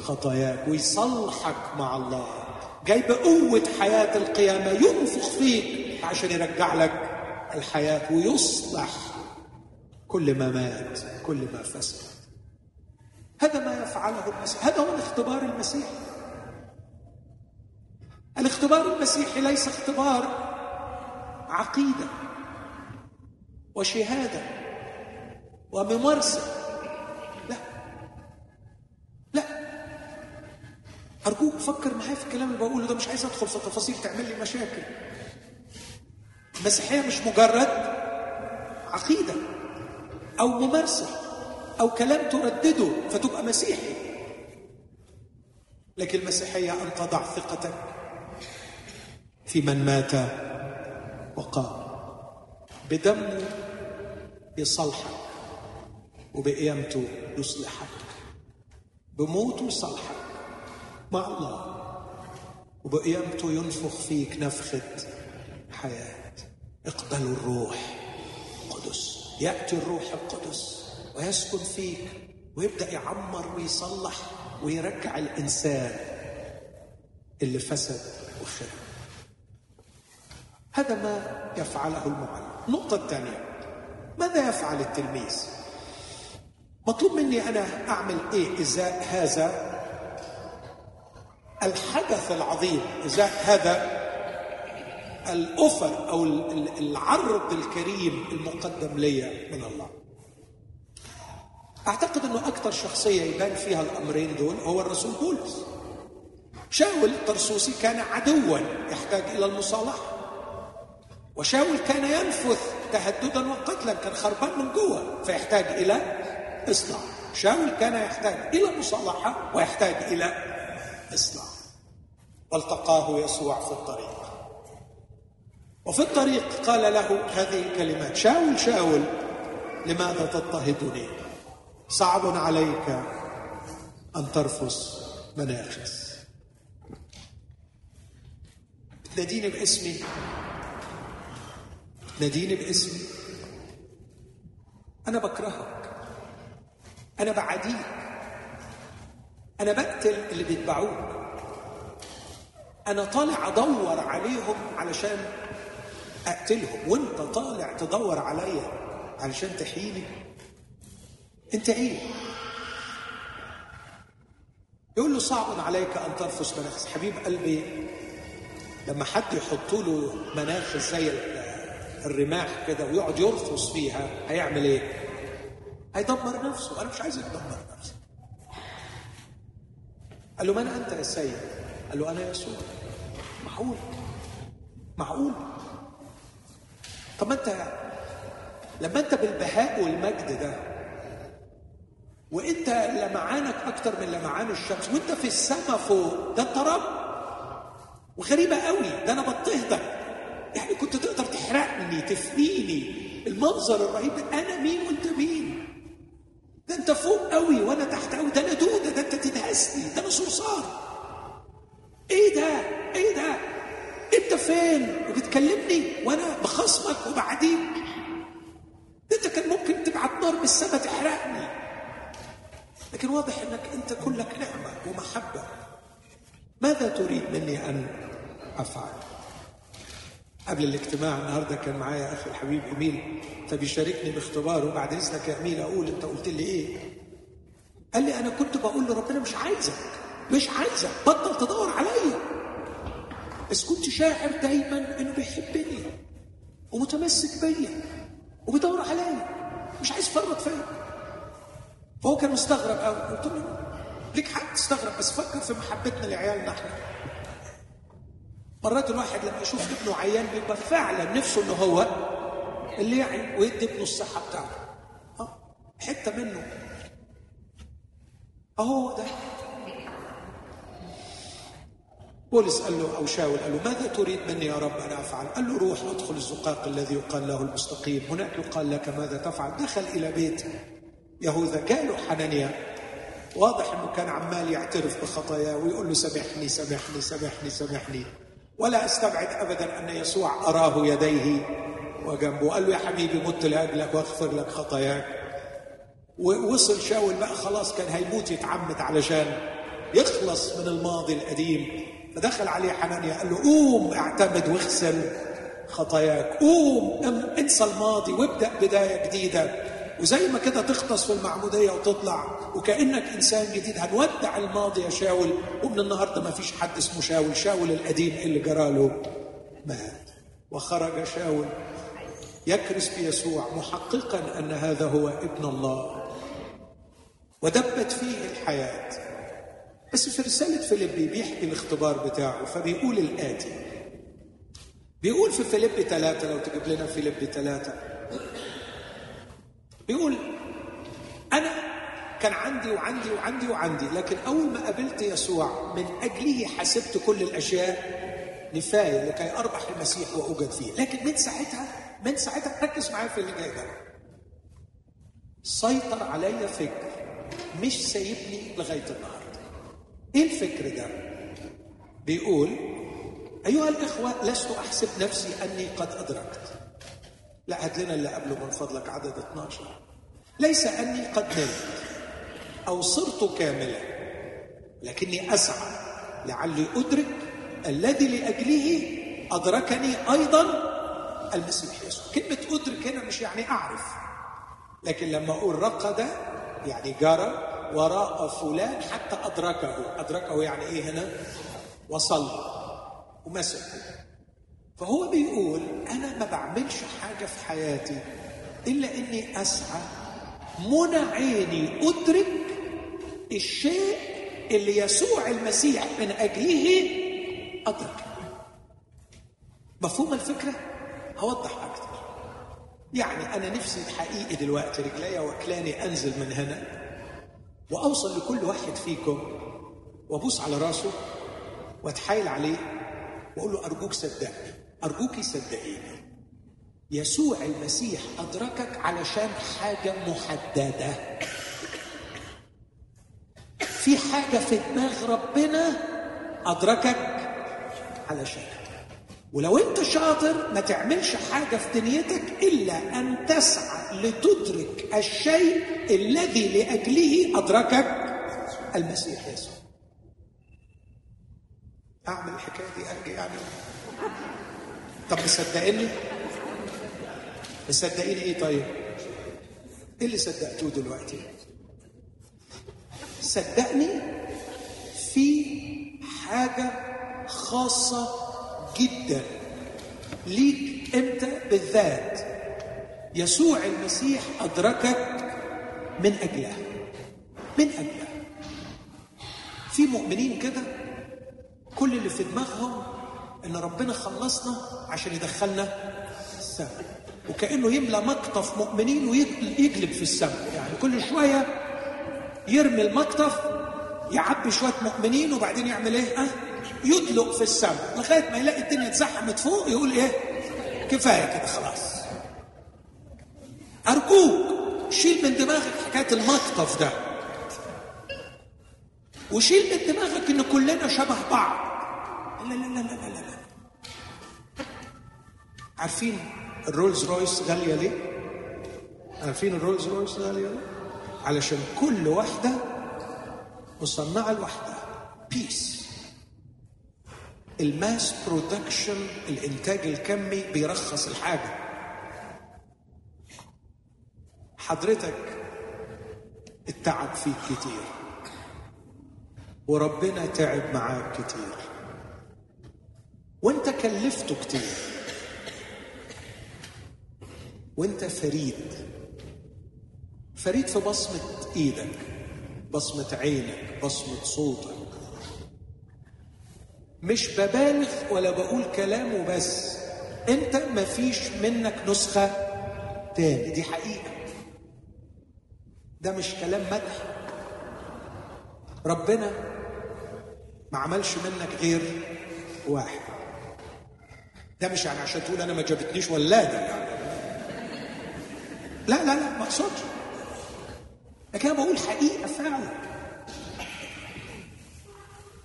خطاياك ويصلحك مع الله جاي بقوة حياة القيامة ينفخ فيك عشان يرجع لك الحياة ويصلح كل ما مات كل ما فسد. هذا ما يفعله المسيح. هذا هو الاختبار المسيحي. الاختبار المسيحي ليس اختبار عقيدة وشهادة وممارسة. لا. لا. أرجوك فكر معايا في الكلام اللي بقوله ده مش عايز أدخل في تفاصيل تعمل لي مشاكل. المسيحيه مش مجرد عقيدة أو ممارسة أو كلام تردده فتبقى مسيحي. لكن المسيحية ان تضع ثقتك في من مات وقام بدمه يصلحك وبقيامته يصلحك بموته يصلحك مع الله وبقيامته ينفخ فيك نفخة حياة. اقبلوا الروح القدس. يأتي الروح القدس ويسكن فيك ويبدأ يعمر ويصلح ويرجع الإنسان اللي فسد وخرب. هذا ما يفعله المعلم. النقطة الثانية ماذا يفعل التلميذ؟ مطلوب مني أنا أعمل إيه إزاء هذا؟ الحدث العظيم إزاء هذا الأوفر أو العرض الكريم المقدم لي من الله. أعتقد أنه أكثر شخصية يبان فيها الأمرين دول هو الرسول بولس. شاول الطرسوسي كان عدوا يحتاج إلى المصالحة. وشاول كان ينفث تهددا وقتلا كان خربان من جوه فيحتاج إلى إصلاح. شاول كان يحتاج إلى مصالحة ويحتاج إلى إصلاح. والتقاه يسوع في الطريق. وفي الطريق قال له هذه الكلمات شاول شاول لماذا تضطهدني؟ صعب عليك أن ترفس مناخس تناديني باسمي ناديني باسمي. أنا بكرهك. أنا بعاديك أنا بقتل اللي بيتبعوك. أنا طالع أدور عليهم علشان أقتلهم. وانت طالع تدور عليا علشان تحييني. انت إيه؟ يقول له صعب عليك أن ترفس مناخس حبيب قلبي لما حد يحط له مناخس زي الرماح كده ويقعد يرفص فيها هيعمل إيه؟ هيدمر نفسه. أنا مش عايز يدمر نفسه. قال له من أنت يا سيد؟ قال له أنا يسوع. معقول؟ معقول؟ طب ما انت لما انت بالبهاء والمجد ده وانت لمعانك أكتر من لمعان الشمس وانت في السماء فوق ده انت رب. وغريبة قوي ده أنا بضطهدك يعني كنت تقدر تحرقني تفنيني المنظر الرهيب أنا مين وانت مين؟ ده انت فوق قوي وأنا تحت قوي ده أنا دودة ده انت تدهسني ده أنا صرصار. إيه ده؟ إيه ده؟ فين؟ وبتكلمني وأنا بخصمك وبعديك. ده أنت كان ممكن تبعت نار من السماء تحرقني. لكن واضح إنك أنت كلك نعمة ومحبة. ماذا تريد مني أن أفعل؟ قبل الاجتماع النهارده كان معايا أخي الحبيب أميل. فبيشاركني باختباره. بعد إذنك يا أميل أقول أنت قلت لي إيه؟ قال لي أنا كنت بقول لربنا مش عايزك مش عايزك بطل تدور عليا. بس كنت شاعر دايما إنه بيحبني ومتمسك بيا وبيدور عليا مش عايز يفرط فيا. فهو كان مستغرب قوي قلت له ليك حق تستغرب بس فكر في محبتنا لعيالنا إحنا. مرات الواحد لما يشوف ابنه عيان بيبقى فعلا نفسه إنه هو اللي يعي ويدي ابنه الصحة بتاعته حتة منه. أهو ده. بولس قال له أو شاول قال له ماذا تريد مني يا رب أن أفعل؟ قال له روح ادخل الزقاق الذي يقال له المستقيم، هناك يقال لك ماذا تفعل؟ دخل إلى بيت يهوذا جاله حنانيا واضح إنه كان عمال يعترف بخطاياه ويقول له سامحني سامحني سامحني سامحني. ولا أستبعد ابدا أن يسوع أراه يديه وجنبه. قال له يا حبيبي مت لأجلك واغفر لك خطاياك. ووصل شاول بقى خلاص كان هيموت يتعمد علشان يخلص من الماضي القديم. فدخل عليه حنانيا قال له قوم اعتمد واغسل خطاياك. قوم انسى الماضي وابدأ بداية جديدة. وزي ما كده تغطس في المعموديه وتطلع. وكأنك إنسان جديد هنودع الماضي يا شاول. ومن النهارده ما فيش حد اسمه شاول. شاول القديم اللي جراله مات. وخرج شاول يكرس بيسوع محققا أن هذا هو ابن الله. ودبت فيه الحياة. بس في رسالة فيليبي بيحكي الاختبار بتاعه فبيقول الآتي. بيقول في فيليبي ثلاثة لو تجيب لنا فيليبي ثلاثة بيقول أنا كان عندي وعندي وعندي وعندي لكن أول ما قابلت يسوع من أجله حسبت كل الأشياء نفاية لكي أربح المسيح وأوجد فيه. لكن من ساعتها من ساعتها ركز معايا في اللي جاي ده. سيطر عليا فكر مش سايبني لغاية النهاردة. إيه الفكر ده؟ بيقول أيها الإخوة لست أحسب نفسي أني قد أدركت. لا هات لنا اللي قبله من فضلك عدد 12 ليس أني قد نلت أو صرت كاملا لكني أسعى لعلي أدرك الذي لأجله أدركني أيضا المسيح يسوع. كلمة أدرك هنا مش يعني أعرف لكن لما أقول رقد يعني جرى وراء فلان حتى أدركه. أدركه يعني إيه هنا؟ وصل ومسكه فهو بيقول أنا ما بعملش حاجة في حياتي إلا إني أسعى منى عيني أدرك الشيء اللي يسوع المسيح من أجله أدرك. مفهوم الفكرة؟ هوضح أكتر. يعني أنا نفسي حقيقي دلوقتي رجليا واكلاني أنزل من هنا. وأوصل لكل واحد فيكم وأبوس على راسه وأتحايل عليه وأقول له أرجوك صدقني أرجوك صدقيني. يسوع المسيح أدركك علشان حاجة محددة. في حاجة في دماغ ربنا أدركك علشان ولو أنت شاطر ما تعملش حاجة في دنيتك إلا أن تسعى لتدرك الشيء الذي لأجله أدركك المسيح يسوع أعمل الحكاية دي أرجع يعني طب مصدقيني؟ مصدقيني إيه طيب؟ إيه اللي صدقتوه دلوقتي؟ صدقني في حاجة خاصة جدا. ليك أنت بالذات. يسوع المسيح أدركك من اجلها من اجلها في مؤمنين كده كل اللي في دماغهم إن ربنا خلصنا عشان يدخلنا السماء. وكأنه يملى مقطف مؤمنين ويجلب في السماء. يعني كل شوية يرمي المقطف يعبي شوية مؤمنين وبعدين يعمل إيه؟ أه؟ يدلق في السماء لغاية ما يلاقي الدنيا اتزحمت فوق يقول إيه؟ كفاية كده خلاص. أرجوك شيل من دماغك حكاية المقطف ده. وشيل من دماغك إن كلنا شبه بعض. لا لا لا لا لا لا عارفين الرولز رويس غالية ليه؟ عارفين الرولز رويس غالية ليه؟ علشان كل واحدة مصنعة لوحدها بس ال mass production الإنتاج الكمي بيرخص الحاجة. حضرتك التعب فيك كتير. وربنا تعب معاك كتير. وانت كلفته كتير. وانت فريد. فريد في بصمة إيدك بصمة عينك بصمة صوتك. مش ببالغ ولا بقول كلام وبس. انت مفيش منك نسخة تاني. دي حقيقة. ده مش كلام مدح. ربنا ما عملش منك غير واحد. ده مش يعني عشان تقول أنا ما جابتنيش ولاده يعني لا لا لا ما أقصدش. لكن أنا بقول حقيقة فعلا.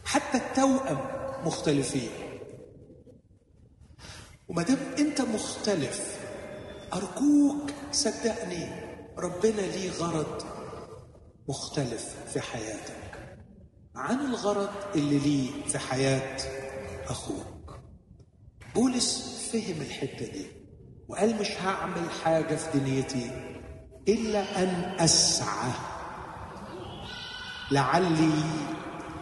حتى التوأم مختلفين. وما دام انت مختلف أرجوك صدقني ربنا ليه غرض مختلف في حياتك؟ عن الغرض اللي ليه في حياة أخوك. بولس فهم الحتة دي وقال مش هعمل حاجة في دنيتي إلا أن أسعى. لعلي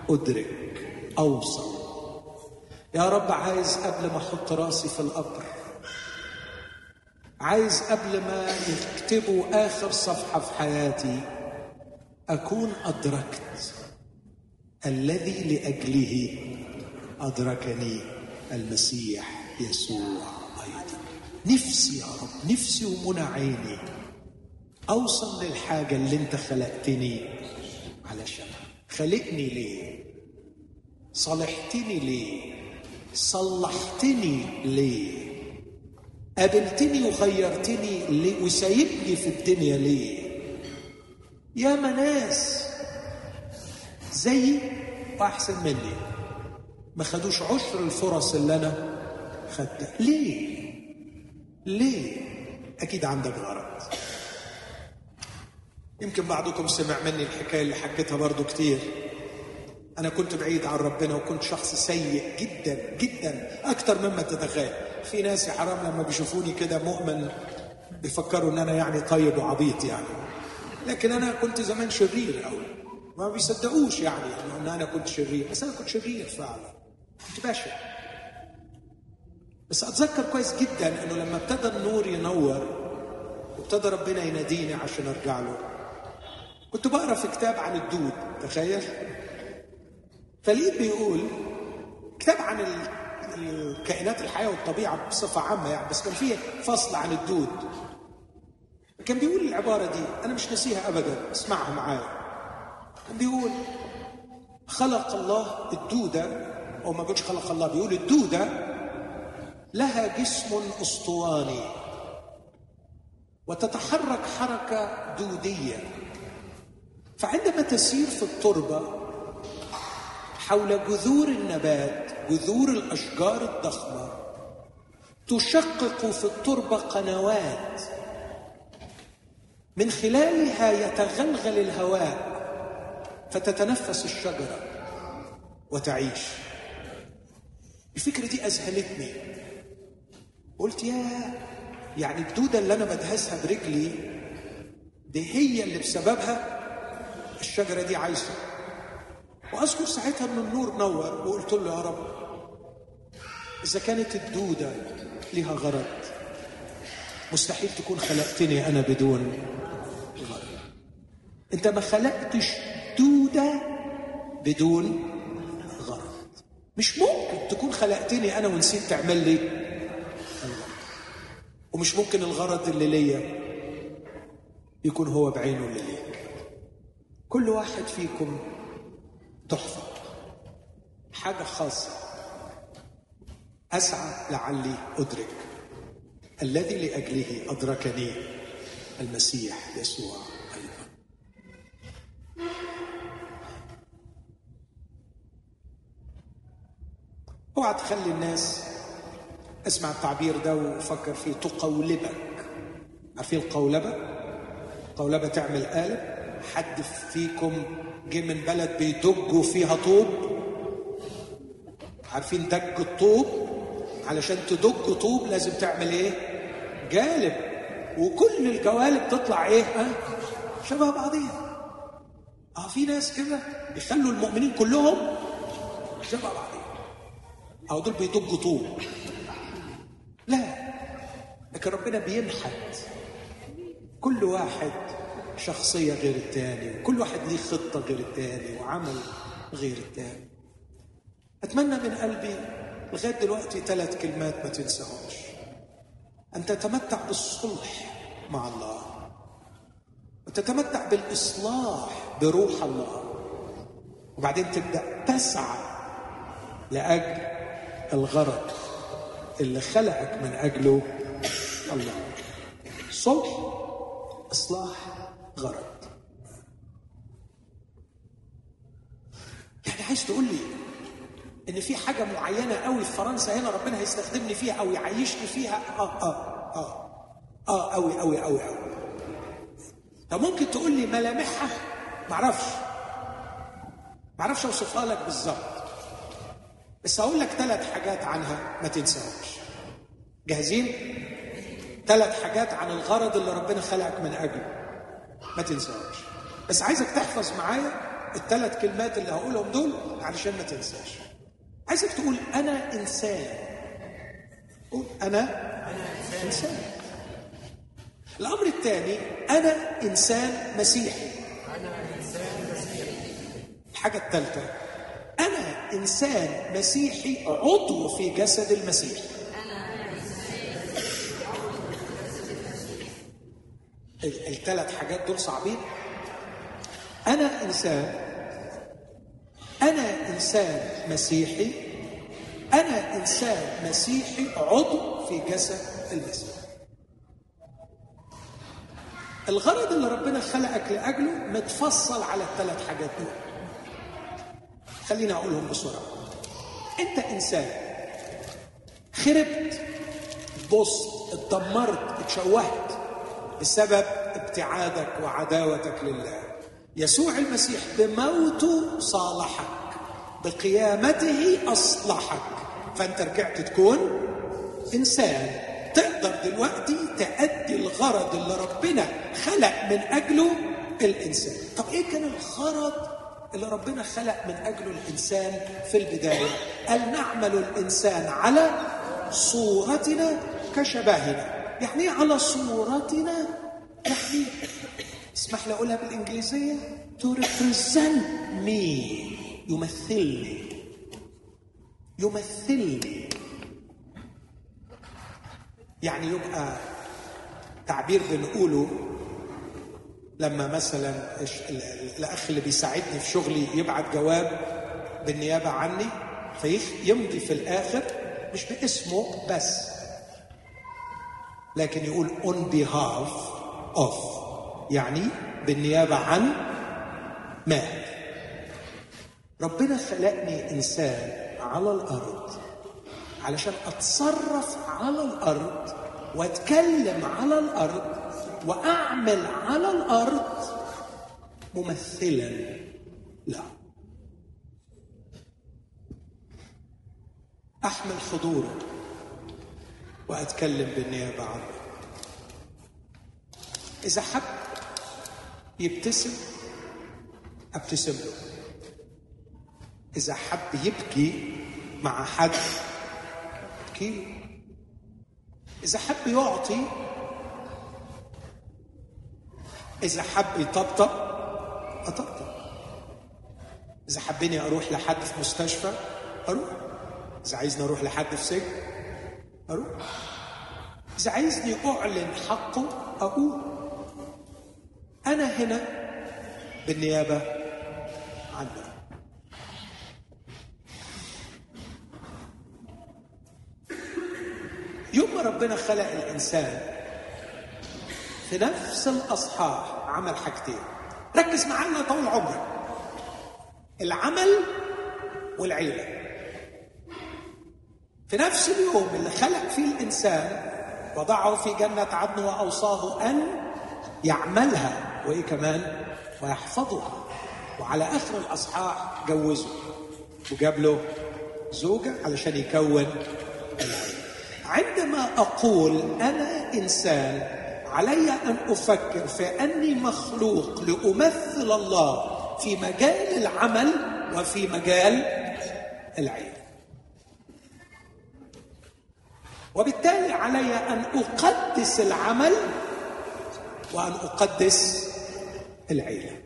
أدرك أوصل. يا رب عايز قبل ما أحط رأسي في القبر عايز قبل ما يكتبوا آخر صفحة في حياتي أكون أدركت الذي لأجله أدركني المسيح يسوع أيضا. نفسي يا رب نفسي ومنى عيني أوصل للحاجة اللي أنت خلقتني علشانها. خلقني ليه؟ صالحتني ليه؟ صلحتني ليه؟ قابلتني وغيرتني ليه وسايبني في الدنيا ليه؟ يا ناس زيي وأحسن مني. ما خدوش عشر الفرص اللي أنا خدتها. ليه؟ ليه؟ أكيد عندك غرض. يمكن بعضكم سمع مني الحكاية اللي حكيتها برضو كتير. أنا كنت بعيد عن ربنا وكنت شخص سيء جدا جدا أكتر مما تتخيل. في ناس يا حرام لما بيشوفوني كده مؤمن بيفكروا إن أنا يعني طيب وعبيط يعني. لكن أنا كنت زمان شرير قوي ما بيصدقوش يعني إن أنا كنت شرير بس أنا كنت شرير فعلا. كنت بشع. بس أتذكر كويس جدا إنه لما ابتدى النور ينور وابتدى ربنا يناديني عشان أرجع له كنت بقرأ في كتاب عن الدود تخيل؟ فلقيت بيقول كتاب عن الكائنات الحيه والطبيعة بصفة عامة يعني بس كان فيه فصل عن الدود. كان بيقول العبارة دي أنا مش ناسيها ابدا اسمعها معايا. كان بيقول خلق الله الدوده أو ما بيقولش خلق الله بيقول الدوده لها جسم أسطواني وتتحرك حركة دودية. فعندما تسير في التربة حول جذور النبات جذور الأشجار الضخمة. تشقق في التربة قنوات. من خلالها يتغلغل الهواء فتتنفس الشجرة وتعيش. الفكرة دي أذهلتني. قلت يا يعني الدودة اللي أنا بدهسها برجلي دي هي اللي بسببها الشجرة دي عايشة. وأذكر ساعتها أن النور نور وقلت له يا رب إذا كانت الدودة لها غرض مستحيل تكون خلقتني أنا بدون غرض. أنت ما خلقتش دودة بدون غرض. مش ممكن تكون خلقتني أنا ونسيت تعمل لي الغرض. ومش ممكن الغرض اللي ليا يكون هو بعينه اللي ليك كل واحد فيكم تحفة. حاجة خاصة. أسعى لعلي أدرك الذي لأجله أدركني المسيح يسوع أوعى تخلي الناس أسمع التعبير ده وفكر فيه. تقولبك. عارفين القولبة؟ قولبة تعمل قالب حد فيكم جه من بلد بيدجوا فيها طوب. عارفين دج الطوب؟ علشان تدج طوب لازم تعمل إيه؟ جالب. وكل الجوالب تطلع إيه؟ ها؟ شبه بعضيها. آه في ناس كده يخلوا المؤمنين كلهم شبه بعضهم أو دول بيضجوا طول لا لكن ربنا بينحت كل واحد شخصية غير التاني وكل واحد ليه خطة غير التاني وعمل غير التاني أتمنى من قلبي لغاية دلوقتي ثلاث كلمات ما تنساهمش. أن تتمتع بالصلح مع الله. وتتمتع بالإصلاح بروح الله. وبعدين تبدأ تسعى لأجل الغرض اللي خلقك من أجله الله. صلح إصلاح غرض يعني عايز تقول لي إن في حاجة معينة قوي في فرنسا هنا ربنا هيستخدمني فيها أو يعيشني فيها؟ آه آه آه آه قوي قوي قوي قوي. طب ممكن تقول لي ملامحها؟ معرفش معرفش أوصفها لك بالظبط. بس هقول لك ثلاث حاجات عنها ما تنساهمش جاهزين؟ ثلاث حاجات عن الغرض اللي ربنا خلقك من أجله. ما تنساهمش بس عايزك تحفظ معايا الثلاث كلمات اللي هقولهم دول علشان ما تنساش. عايزك تقول أنا إنسان. قول أنا إنسان. الأمر الثاني أنا إنسان مسيحي. الحاجة الثالثه أنا إنسان مسيحي عضو في جسد المسيح. الثلاث حاجات دول صعبين. أنا إنسان أنا إنسان مسيحي أنا إنسان مسيحي عضو في جسد المسيح. الغرض اللي ربنا خلقك لأجله متفصل على الثلاث حاجات دول. خليني أقولهم بسرعة. أنت إنسان. خربت بصت اتدمرت اتشوهت. بسبب ابتعادك وعداوتك لله. يسوع المسيح بموته صالحك بقيامته أصلحك. فأنت رجعت تكون إنسان. تقدر دلوقتي تأدي الغرض اللي ربنا خلق من أجله الإنسان. طب إيه كان الغرض اللي ربنا خلق من أجله الإنسان في البداية؟ قال نعمل الإنسان على صورتنا كشبهنا. يعني على صورتنا يعني اسمح لي أقولها بالإنجليزية. to represent me يمثلني يمثلني يعني يبقى تعبير بنقوله. لما مثلا الأخ اللي بيساعدني في شغلي يبعت جواب بالنيابة عني فيمضي في الآخر مش باسمه بس. لكن يقول on behalf of يعني بالنيابة عن ما. ربنا خلقني إنسان على الأرض علشان أتصرف على الأرض وأتكلم على الأرض وأعمل على الأرض ممثلا لا. أحمل حضوره وأتكلم بالنيابة عنه إذا حب يبتسم أبتسم له. إذا حب يبكي مع حد أبكي. له إذا حب يعطي إذا حب يطبطب أطبطب. إذا حبني أروح لحد في مستشفى أروح. إذا عايزني أروح لحد في سجن أروح إذا عايزني أعلن حقه أقول أنا هنا بالنيابة عنه. يوم ما ربنا خلق الإنسان في نفس الأصحاح عمل حاجتين. ركز معانا طول عمرك. العمل والعيلة في نفس اليوم اللي خلق فيه الإنسان وضعه في جنة عدن وأوصاه أن يعملها وإيه كمان؟ ويحفظها. وعلى آخر الأصحاح جوزه. وجاب له زوجة علشان يكون عندما أقول أنا إنسان علي أن أفكر في أني مخلوق لأمثل الله في مجال العمل وفي مجال العيله وبالتالي علي أن أقدس العمل وأن أقدس العيلة.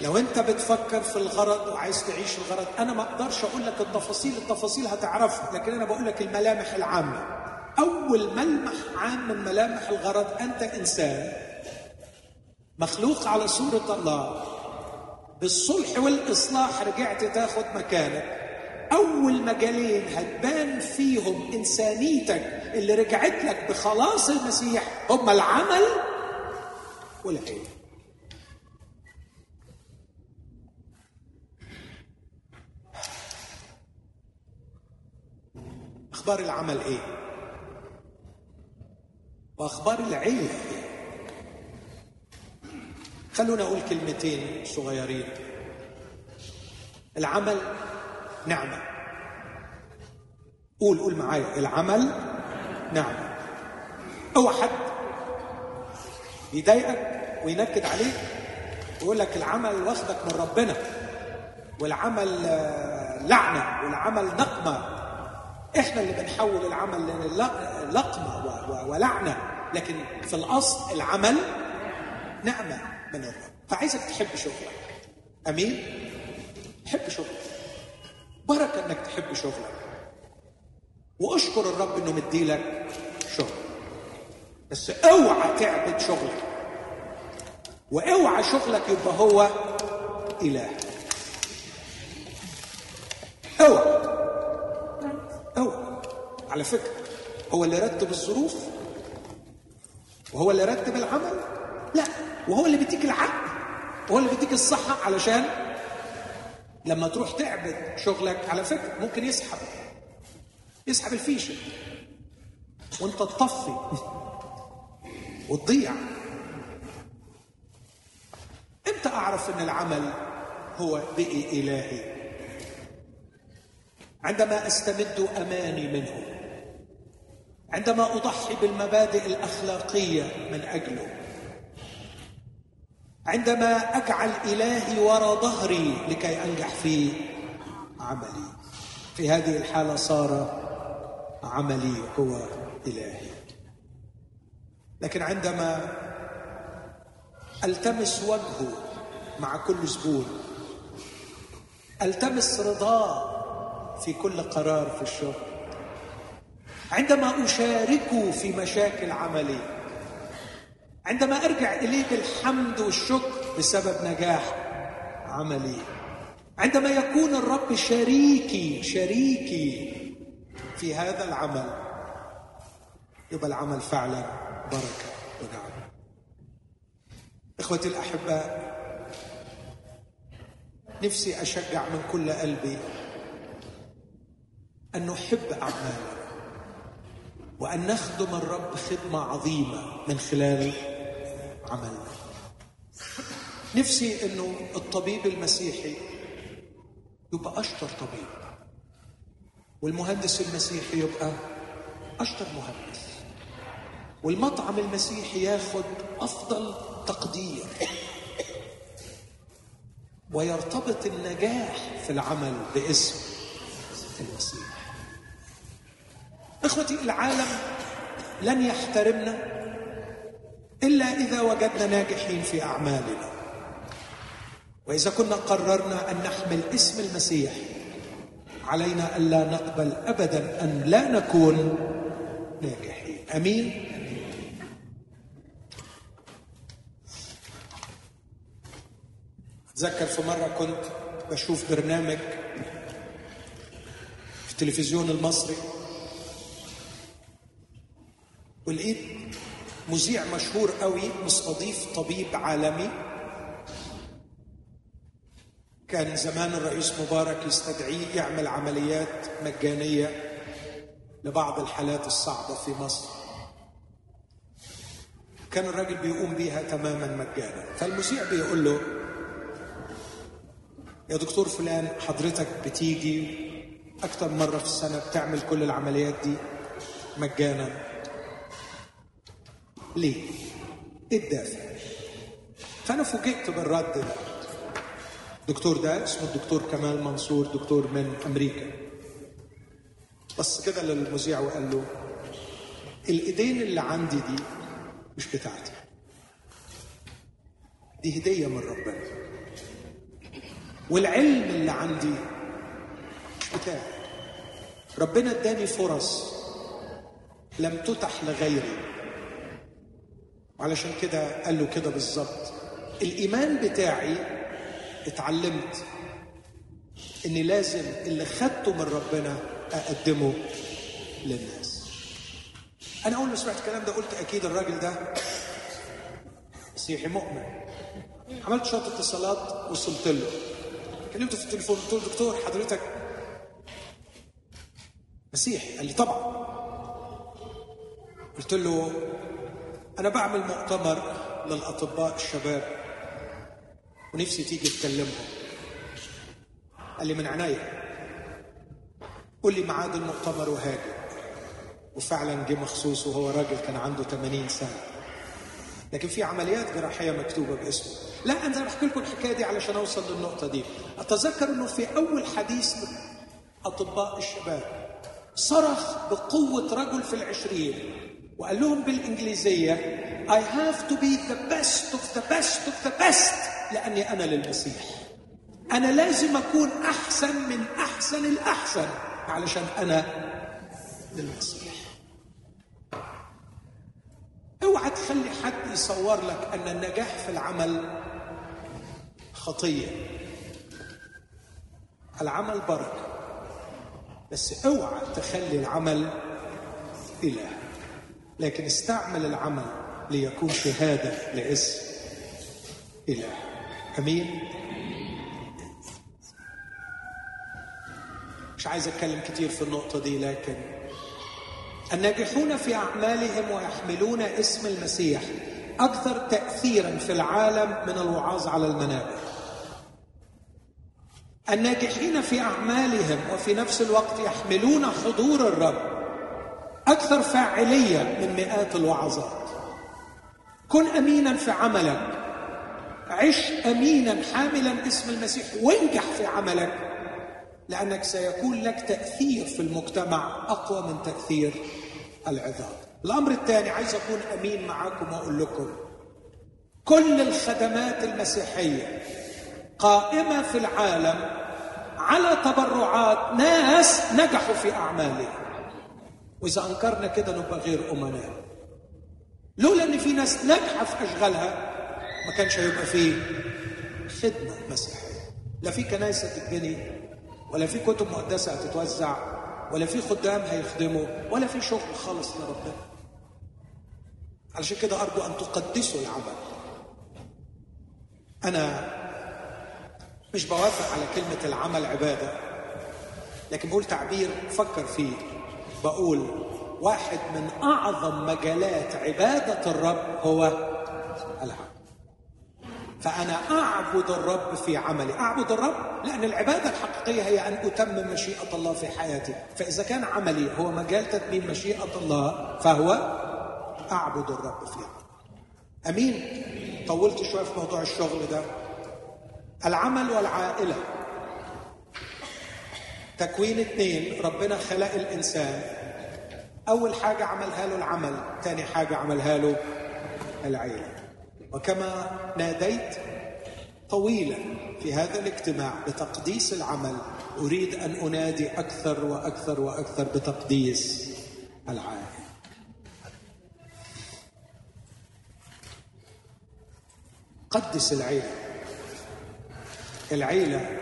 لو أنت بتفكر في الغرض وعايز تعيش الغرض أنا ما أقدرش أقول لك التفاصيل التفاصيل هتعرفها لكن أنا بقول لك الملامح العامة. أول ملمح عام من ملامح الغرض أنت إنسان مخلوق على صورة الله. بالصلح والإصلاح رجعت تاخد مكانك. أول مجالين هتبان فيهم إنسانيتك اللي رجعت لك بخلاص المسيح هما العمل والعلم أخبار العمل إيه؟ وأخبار العلم إيه؟ خلونا أقول كلمتين صغيرين. العمل نعمة. قول قول معايا. العمل نعمة. أوعى حد يضايقك وينكد عليك ويقول لك العمل واخدك من ربنا والعمل لعنة والعمل نقمة. إحنا اللي بنحول العمل لقمة ولعنة. لكن في الأصل العمل نعمة من الرب. فعايزك تحب شغلك. أمين؟ حب شغلك. بركه انك تحب شغلك. واشكر الرب انه مديلك شغل. بس اوعى تعبد شغلك. واوعى شغلك يبقى هو إله. اوعى اوعى على فكرة هو اللي رتب الظروف وهو اللي رتب العمل. لا وهو اللي بيديك العقل وهو اللي بيديك الصحة علشان لما تروح تعبد شغلك على فكرة ممكن يسحب. يسحب الفيشة. وانت تطفي. وتضيع. إمتى أعرف إن العمل هو بقي إلهي؟ عندما أستمد أماني منه. عندما أضحي بالمبادئ الأخلاقية من أجله. عندما أجعل إلهي وراء ظهري لكي أنجح في عملي. في هذه الحالة صار عملي هو إلهي. لكن عندما ألتمس وجهه مع كل زبون ألتمس رضاه في كل قرار في الشغل عندما أشاركه في مشاكل عملي عندما أرجع اليه بالحمد والشكر بسبب نجاح عملي. عندما يكون الرب شريكي شريكي في هذا العمل يبقى العمل فعلا بركة ونعمه إخوتي الأحباء نفسي أشجع من كل قلبي أن نحب أعمالنا وأن نخدم الرب خدمة عظيمة من خلال عملنا نفسي إنه الطبيب المسيحي يبقى أشطر طبيب والمهندس المسيحي يبقى أشطر مهندس والمطعم المسيحي ياخد أفضل تقدير ويرتبط النجاح في العمل باسم المسيح. إخوتي العالم لن يحترمنا. إلا إذا وجدنا ناجحين في أعمالنا. وإذا كنا قررنا أن نحمل اسم المسيح علينا الا نقبل ابدا أن لا نكون ناجحين. أمين؟ أتذكر في مرة كنت بشوف برنامج في التلفزيون المصري. ولقيت مذيع مشهور قوي مستضيف طبيب عالمي. كان زمان الرئيس مبارك يستدعيه يعمل عمليات مجانية لبعض الحالات الصعبة في مصر. كان الراجل بيقوم بيها تماما مجانا. فالمذيع بيقول له يا دكتور فلان حضرتك بتيجي أكتر مرة في السنة بتعمل كل العمليات دي مجانا. ليه؟ إيه الدافع؟ فأنا فوجئت بالرد ده. الدكتور ده اسمه الدكتور كمال منصور دكتور من أمريكا. بص كده للمذيع وقال له الإيدين اللي عندي دي مش بتاعتي. دي هدية من ربنا. والعلم اللي عندي مش بتاعي. ربنا اداني فرص لم تتح لغيري. وعلشان كده قال له كده بالظبط. الإيمان بتاعي اتعلمت اني لازم اللي خدته من ربنا أقدمه للناس. أنا أول ما سمعت الكلام ده قلت أكيد الراجل ده مسيحي مؤمن. عملت شوية اتصالات وصلت له. كلمته في التليفون قلت له دكتور حضرتك مسيحي؟ قال لي طبعا. قلت له أنا بعمل مؤتمر للأطباء الشباب ونفسي تيجي تكلمهم. قال لي من عناية قول لي ميعاد المؤتمر وهاجي. وفعلا جه مخصوص وهو راجل كان عنده 80 سنة. لكن في عمليات جراحية مكتوبة باسمه. لا أنا بحكي لكم الحكاية دي علشان أوصل للنقطة دي. أتذكر إنه في أول حديث أطباء الشباب صرخ بقوة رجل في العشرين. وقال لهم بالإنجليزية I have to be the best of the best of the best لأني أنا للمسيح. أنا لازم أكون أحسن من أحسن الأحسن علشان أنا للمسيح. اوعى تخلي حد يصور لك أن النجاح في العمل خطية. العمل بركة. بس اوعى تخلي العمل إله. لكن استعمل العمل ليكون شهاده لاسم إله. أمين؟ مش عايز أتكلم كتير في النقطة دي لكن الناجحون في أعمالهم ويحملون اسم المسيح أكثر تاثيرا في العالم من الوعاظ على المنابر الناجحين في أعمالهم وفي نفس الوقت يحملون حضور الرب. أكثر فاعلية من مئات الوعظات. كن أمينا في عملك. عش أمينا حاملا اسم المسيح وانجح في عملك لأنك سيكون لك تأثير في المجتمع أقوى من تأثير العظام. الأمر الثاني عايز أكون أمين معاكم وأقول لكم كل الخدمات المسيحية قائمة في العالم على تبرعات ناس نجحوا في أعمالهم. وإذا أنكرنا كده نبقى غير أمناء. لولا إن في ناس ناجحة في أشغالها ما كانش هيبقى فيه خدمة مسيحية. لا في كنائس هتتبني ولا في كتب مقدسة هتتوزع ولا في خدام هيخدموا ولا في شغل خالص لربنا علشان كده أرجو أن تقدسوا العمل. أنا مش بوافق على كلمة العمل عبادة لكن بقول تعبير فكر فيه. بقول واحد من أعظم مجالات عبادة الرب هو العمل فأنا أعبد الرب في عملي. أعبد الرب لأن العبادة الحقيقية هي أن أتمم مشيئة الله في حياتي. فإذا كان عملي هو مجال تتميم مشيئة الله فهو أعبد الرب في عملي. أمين؟ طولت شوية في موضوع الشغل ده. العمل والعائلة. تكوين اثنين ربنا خلق الإنسان. أول حاجة عملها له العمل ثاني حاجة عملها له العيلة. وكما ناديت طويلا في هذا الاجتماع بتقديس العمل أريد أن أنادي أكثر وأكثر وأكثر بتقديس العائلة. قدس العيلة. العيلة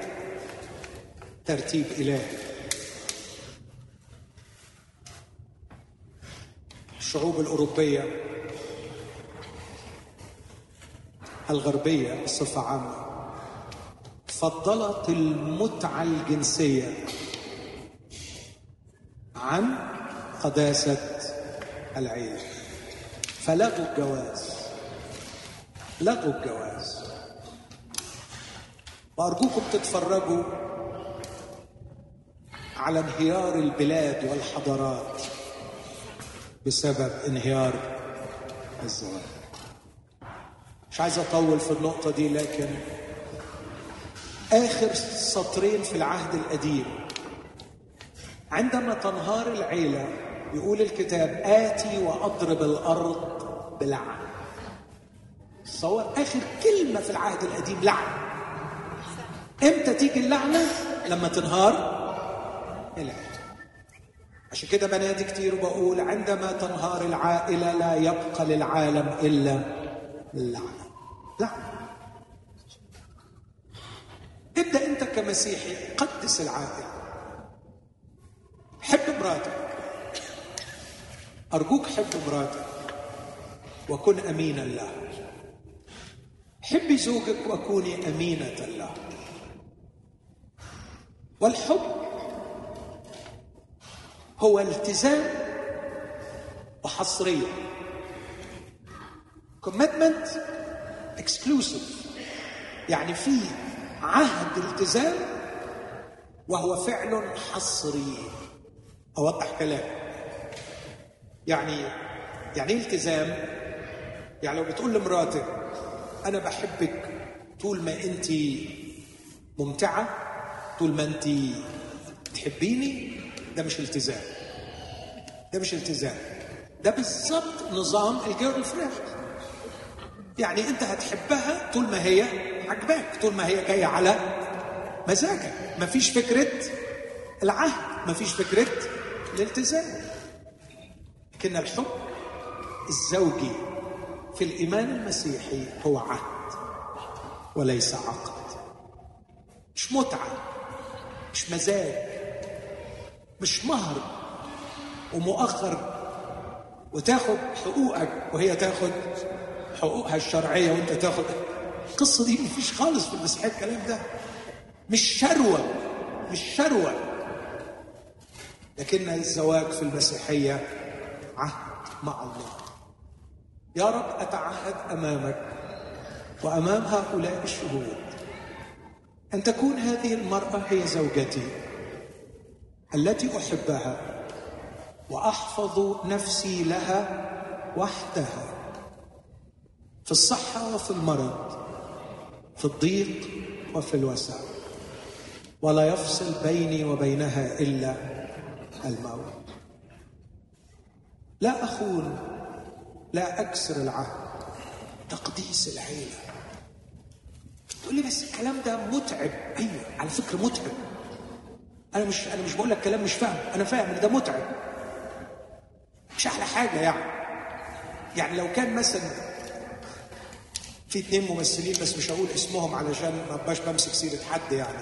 ترتيب إلهي. الشعوب الأوروبية الغربية بصفة عامة فضلت المتعة الجنسية عن قداسة العيلة. فلغوا الجواز لغوا الجواز وأرجوكم تتفرجوا على انهيار البلاد والحضارات بسبب انهيار الزواج مش عايز أطول في النقطة دي لكن آخر سطرين في العهد القديم عندما تنهار العيلة يقول الكتاب آتي وأضرب الأرض بلعن. تصور آخر كلمة في العهد القديم لعن. إمتى تيجي اللعنة؟ لما تنهار العيله عشان كده بنادي كتير وبقول عندما تنهار العائلة لا يبقى للعالم إلا اللعنة. لعنه ابدأ أنت كمسيحي قدس العائله حب مراتك. أرجوك حب مراتك وكن امينا له حبي زوجك وكوني أمينة له والحب هو التزام وحصرية. Commitment exclusive. يعني في عهد التزام وهو فعل حصري. أوضح كلام. يعني يعني إيه التزام؟ يعني لو بتقول لمراتك أنا بحبك طول ما انت ممتعة طول ما انت تحبيني ده مش التزام. ده مش التزام. ده بالظبط نظام الجيرل فريند يعني انت هتحبها طول ما هي عجباك طول ما هي جاية على مزاجك. مفيش فكرة العهد مفيش فكرة الالتزام. لكن الحب الزوجي في الإيمان المسيحي هو عهد وليس عقد. مش متعة مش مزاج. مش مهر ومؤخر وتاخد حقوقك وهي تاخد حقوقها الشرعية وانت تاخد. القصة دي مفيش خالص في المسيحيه الكلام ده. مش شروة مش شروة. لكن الزواج في المسيحية عهد مع الله. يا رب أتعهد أمامك وأمام هؤلاء الشهود. أن تكون هذه المرأة هي زوجتي. التي أحبها وأحفظ نفسي لها وحدها في الصحة وفي المرض في الضيق وفي الوسع. ولا يفصل بيني وبينها إلا الموت. لا أخون لا أكسر العهد تقديس العيلة. تقول لي بس الكلام ده متعب. أيوه على فكرة متعب. أنا مش أنا مش بقول لك كلام مش فاهم. أنا فاهم إن ده متعب. مش أحلى حاجة يعني. يعني لو كان مثلا في اتنين ممثلين بس مش هقول اسمهم علشان ما ابقاش بمسك سيرة حد يعني.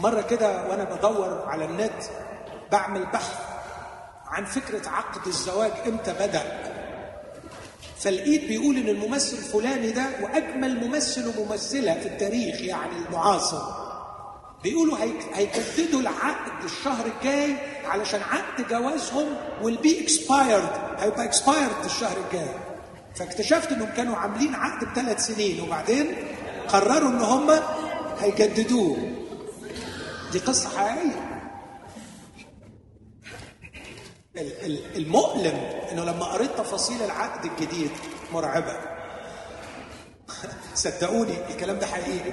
مرة كده وأنا بدور على النت بعمل بحث عن فكرة عقد الزواج إمتى بدأ. فلقيت بيقول إن الممثل الفلاني ده وأجمل ممثل وممثلة في التاريخ يعني المعاصر. بيقولوا هيجددوا العقد الشهر الجاي علشان عقد جوازهم will be expired. هيبقى expired الشهر الجاي. فاكتشفت إنهم كانوا عاملين عقد بثلاث سنين وبعدين قرروا إن هم هيجددوه. دي قصة حقيقية. المؤلم إنه لما قريت تفاصيل العقد الجديد مرعبة. صدقوني الكلام ده حقيقي.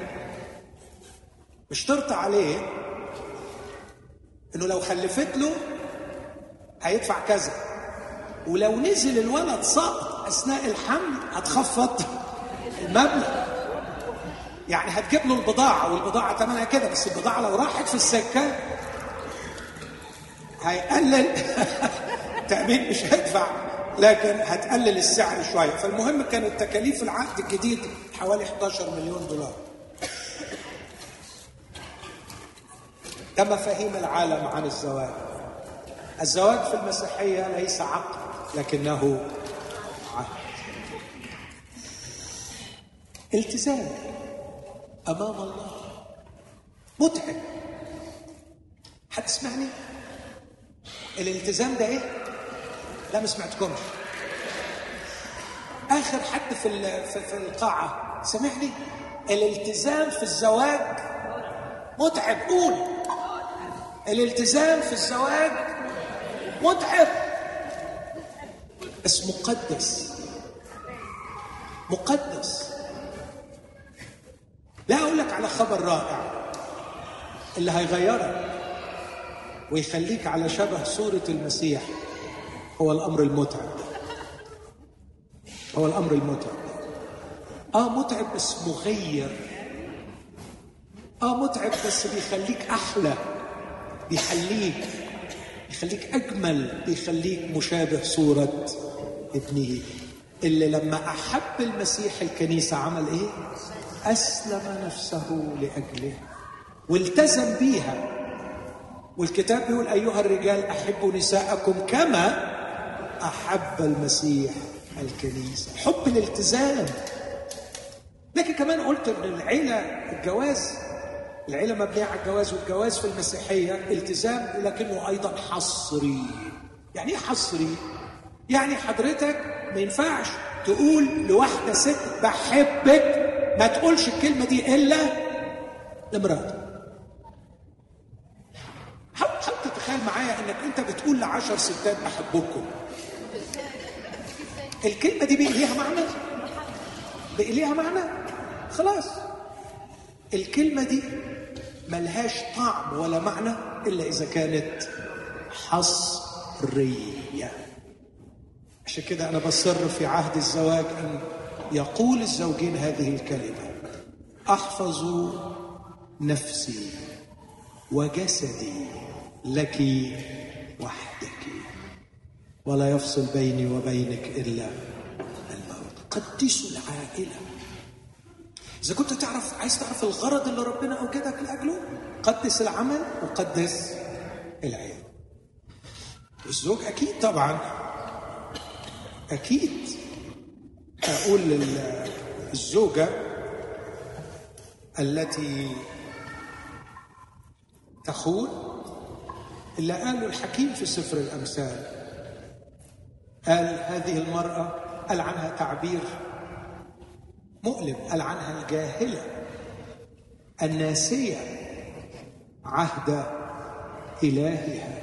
مش ترطى عليه انه لو خلفت له هيدفع كذا. ولو نزل الولد سقط اثناء الحمل هتخفض المبلغ. يعني هتجيب له البضاعة والبضاعة ثمنها كده بس البضاعة لو راحت في السكة هيقلل. التأمين مش هيدفع لكن هتقلل السعر شوية. فالمهم كانت تكاليف العقد الجديد حوالي 11 مليون دولار. ده مفاهيم العالم عن الزواج. الزواج في المسيحية ليس عقد لكنه عهد. التزام أمام الله. متعب. حد سمعني الالتزام ده إيه؟ لا ما سمعتكمش. آخر حد في في القاعة. سامحني الالتزام في الزواج متعب. قول. الالتزام في الزواج متعب. بس مقدس. مقدس. لا أقول لك على خبر رائع اللي هيغيرك ويخليك على شبه صورة المسيح هو الأمر المتعب. هو الأمر المتعب. آه متعب بس مغير. آه متعب بس بيخليك أحلى. بيخليك بيخليك أجمل بيخليك مشابه صورة ابنه. اللي لما أحب المسيح الكنيسة عمل إيه؟ أسلم نفسه لأجله والتزم بيها. والكتاب بيقول أيها الرجال أحبوا نساءكم كما أحب المسيح الكنيسة. حب الالتزام. لكن كمان قلت إن العيلة الجواز العيلة مبنية على الجواز والجواز في المسيحية التزام لكنه أيضا حصري يعني إيه حصري؟ يعني حضرتك ما ينفعش تقول لواحدة ست بحبك ما تقولش الكلمة دي إلا لمراتك حاول حاول تتخيل معايا إنك أنت بتقول لعشر ستات بحبكم الكلمة دي بقي ليها معنى؟ بقي ليها معنى؟ خلاص الكلمة دي ملهاش طعم ولا معنى إلا إذا كانت حصرية. عشان كده أنا بصر في عهد الزواج أن يقول الزوجين هذه الكلمة أحفظ نفسي وجسدي لك وحدك ولا يفصل بيني وبينك إلا الموت. قدسوا العائلة. إذا كنت تعرف عايز تعرف الغرض اللي ربنا أوجدك لأجله قدس العمل وقدس العيلة الزوج أكيد طبعا أكيد. أقول للزوجة التي تخون إلا قاله الحكيم في سفر الأمثال. قال هذه المرأة قال عنها تعبير مؤلم قال عنها الجاهلة الناسية عهد إلهها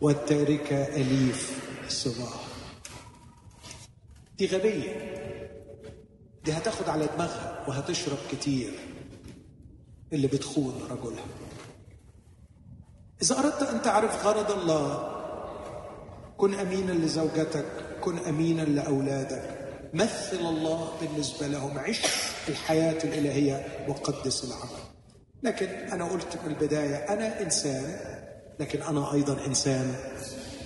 والتاركة أليف الصباح دي غبية. دي هتاخد على دماغها وهتشرب كتير اللي بتخون رجلها. إذا أردت أن تعرف غرض الله كن أمينا لزوجتك كن أمينا لأولادك. مثل الله بالنسبة لهم عش الحياة الإلهية وقدس العمل. لكن أنا قلت من البداية أنا إنسان لكن أنا أيضا إنسان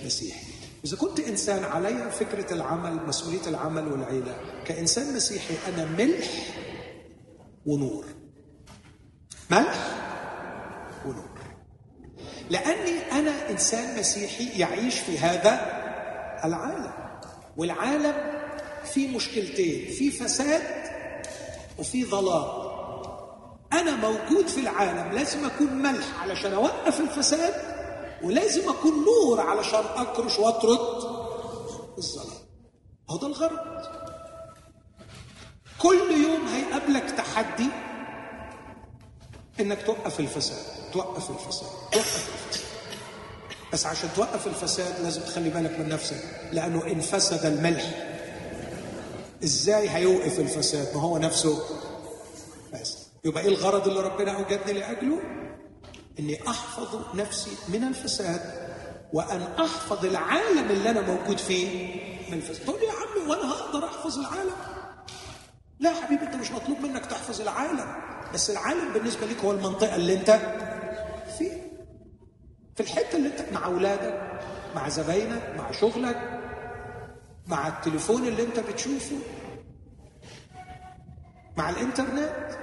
مسيحي. إذا كنت إنسان علي فكرة العمل مسؤولية العمل والعيلة. كإنسان مسيحي أنا ملح ونور. ملح ونور. لأني أنا إنسان مسيحي يعيش في هذا العالم. والعالم فيه مشكلتين في فساد وفي ظلام أنا موجود في العالم لازم أكون ملح علشان أوقف الفساد ولازم أكون نور علشان أكرش وأطرد الظلام. هو ده الغرض. كل يوم هيقابلك تحدي إنك توقف الفساد توقف الفساد توقف الفساد. بس عشان توقف الفساد لازم تخلي بالك من نفسك لأنه إن فسد الملح إزاي هيوقف الفساد؟ ما هو نفسه. فاسد يبقى إيه الغرض اللي ربنا أوجدني لأجله؟ إني أحفظ نفسي من الفساد وأن أحفظ العالم اللي أنا موجود فيه من الفساد. تقول يا عمي وأنا هقدر أحفظ العالم؟ لا يا حبيبي أنت مش مطلوب منك تحفظ العالم. بس العالم بالنسبة ليك هو المنطقة اللي أنت فيها في الحتة اللي أنت مع أولادك مع زباينك مع شغلك مع التليفون اللي انت بتشوفه مع الإنترنت.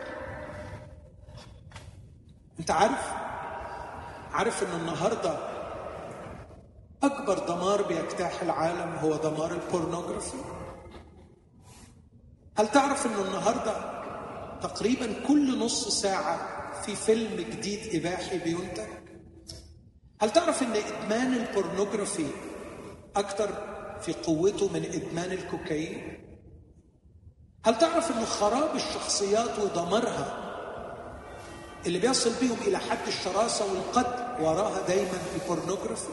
انت عارف عارف إن النهارده أكبر دمار بيجتاح العالم هو دمار البورنوغرافي؟ هل تعرف إن النهارده تقريبا كل نص ساعة في فيلم جديد إباحي بينتج؟ هل تعرف إن إدمان ال pornography أكتر في قوته من إدمان الكوكايين؟ هل تعرف إن خراب الشخصيات ودمارها اللي بيصل بيهم إلى حد الشراسة والقتل وراها دايما ال pornography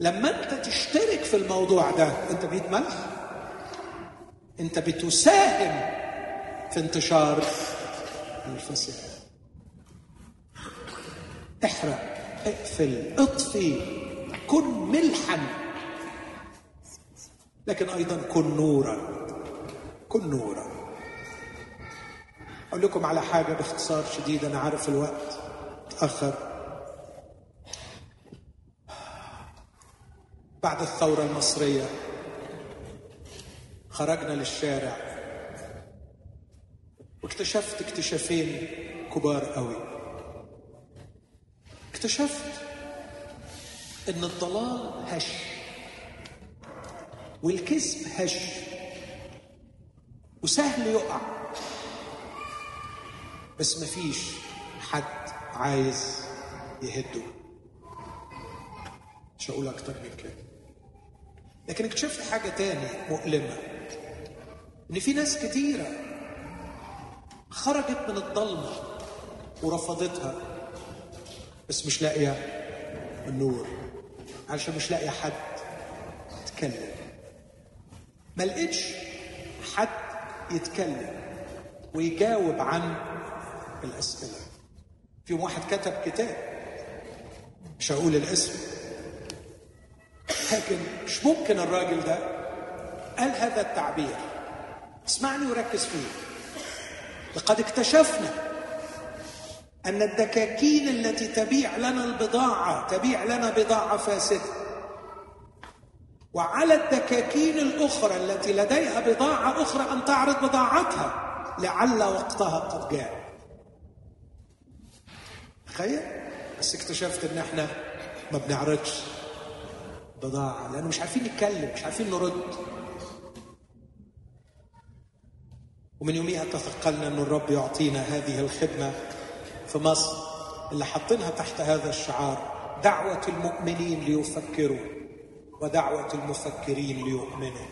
لما أنت تشترك في الموضوع ده أنت بقيت ملح. أنت بتساهم في انتشار الفساد. احرق اقفل اطفي كن ملحا. لكن أيضا كن نورا. كن نورا. أقول لكم على حاجة باختصار شديد أنا عارف الوقت تأخر. بعد الثورة المصرية خرجنا للشارع. واكتشفت اكتشافين كبار قوي. اكتشفت إن الضلال هش. والكذب هش. وسهل يقع. بس مفيش حد عايز يهده. مش هقول أكتر من كده. لكن اكتشفت حاجة تاني مؤلمة. إن في ناس كتيرة خرجت من الضلمة ورفضتها. بس مش لاقية النور. علشان مش لاقية حد يتكلم ما لقيتش حد يتكلم ويجاوب عن الأسئلة. في واحد كتب كتاب مش هقول الاسم لكن مش ممكن الراجل ده قال هذا التعبير. اسمعني وركز فيه. لقد اكتشفنا أن الدكاكين التي تبيع لنا البضاعة تبيع لنا بضاعة فاسدة وعلى الدكاكين الأخرى التي لديها بضاعة أخرى أن تعرض بضاعتها لعل وقتها قد جاء. تخيل؟ بس اكتشفت إن إحنا ما بنعرضش بضاعة لأنه مش عارفين نتكلم مش عارفين نرد. ومن يوميها تثقلنا أن الرب يعطينا هذه الخدمة في مصر اللي حاطينها تحت هذا الشعار دعوة المؤمنين ليفكروا. ودعوة المفكرين ليؤمنوا.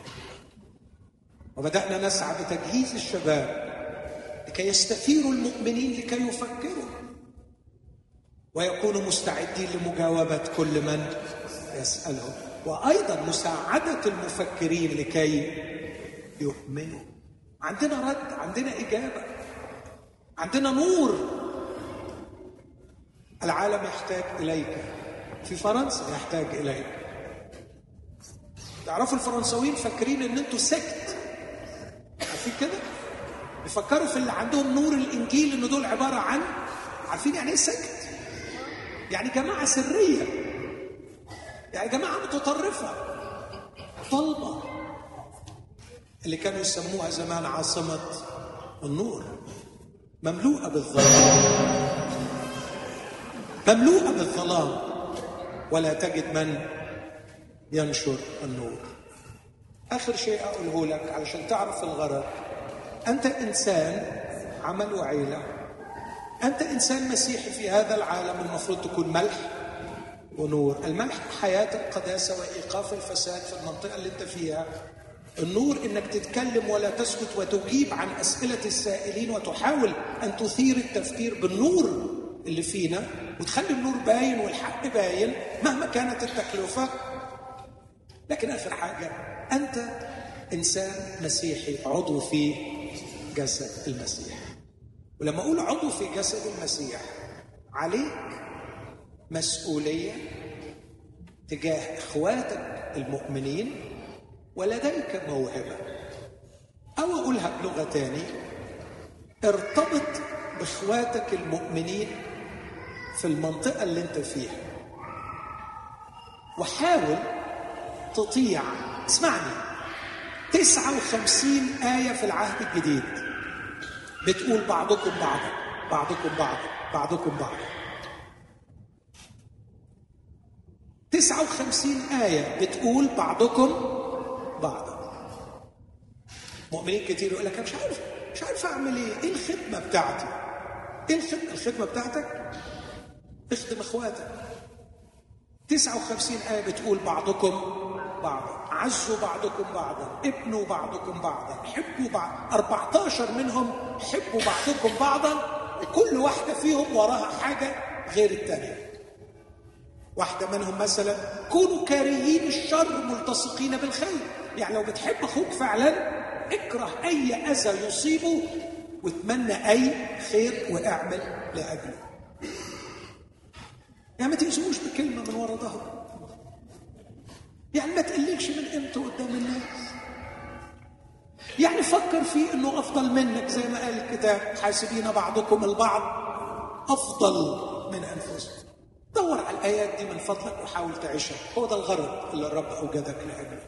وبدأنا نسعى بتجهيز الشباب لكي يستثيروا المؤمنين لكي يفكروا. ويكونوا مستعدين لمجاوبة كل من يسألهم. وأيضا مساعدة المفكرين لكي يؤمنوا. عندنا رد عندنا إجابة عندنا نور. العالم يحتاج إليك. في فرنسا يحتاج إليك. تعرفوا الفرنساويين فاكرين إن أنتوا سكت. عارفين كده؟ بيفكروا في اللي عندهم نور الإنجيل إن دول عبارة عن عارفين يعني إيه سكت؟ يعني جماعة سرية. يعني جماعة متطرفة. طلبة. اللي كانوا يسموها زمان عاصمة النور. مملوءة بالظلام. مملوءة بالظلام. ولا تجد من ينشر النور. آخر شيء أقوله لك علشان تعرف الغرض. أنت إنسان عمل وعيلة. أنت إنسان مسيحي في هذا العالم المفروض تكون ملح ونور. الملح حياة القداسة وإيقاف الفساد في المنطقة اللي أنت فيها. النور إنك تتكلم ولا تسكت وتجيب عن أسئلة السائلين وتحاول أن تثير التفكير بالنور اللي فينا وتخلي النور باين والحق باين مهما كانت التكلفة. لكن آخر حاجة أنت إنسان مسيحي عضو في جسد المسيح. ولما أقول عضو في جسد المسيح عليك مسؤولية تجاه إخواتك المؤمنين ولديك موهبة. أو أقولها بلغة تاني ارتبط باخواتك المؤمنين في المنطقة اللي أنت فيها. وحاول تطيع. اسمعني. 59 آية في العهد الجديد. بتقول بعضكم بعضا. بعضكم بعضا. بعضكم بعضا. 59 آية بتقول بعضكم بعضا. مؤمنين كتير يقول لك أنا مش عارف مش عارف أعمل إيه. إيه الخدمة بتاعتي؟ إيه الخدمة الخدمة بتاعتك؟ اخدم إخواتك. 59 آية بتقول بعضكم بعضا عزوا بعضكم بعضا ابنوا بعضكم بعضا حبوا بعض 14 منهم حبوا بعضكم بعضا وكل واحدة فيهم وراها حاجة غير الثانية واحدة منهم مثلا كونوا كارهين الشر ملتصقين بالخير. يعني لو بتحب أخوك فعلا اكره أي أذى يصيبه واتمنى أي خير واعمل لاجله يعني ما تأذوش بكلمة من ورا ظهره يعني ما تقللش من قيمته قدام الناس. يعني فكر فيه إنه أفضل منك زي ما قال الكتاب حاسبين بعضكم البعض أفضل من أنفسكم. دور على الآيات دي من فضلك وحاول تعيشها. هو ده الغرض اللي الرب أوجدك لاجله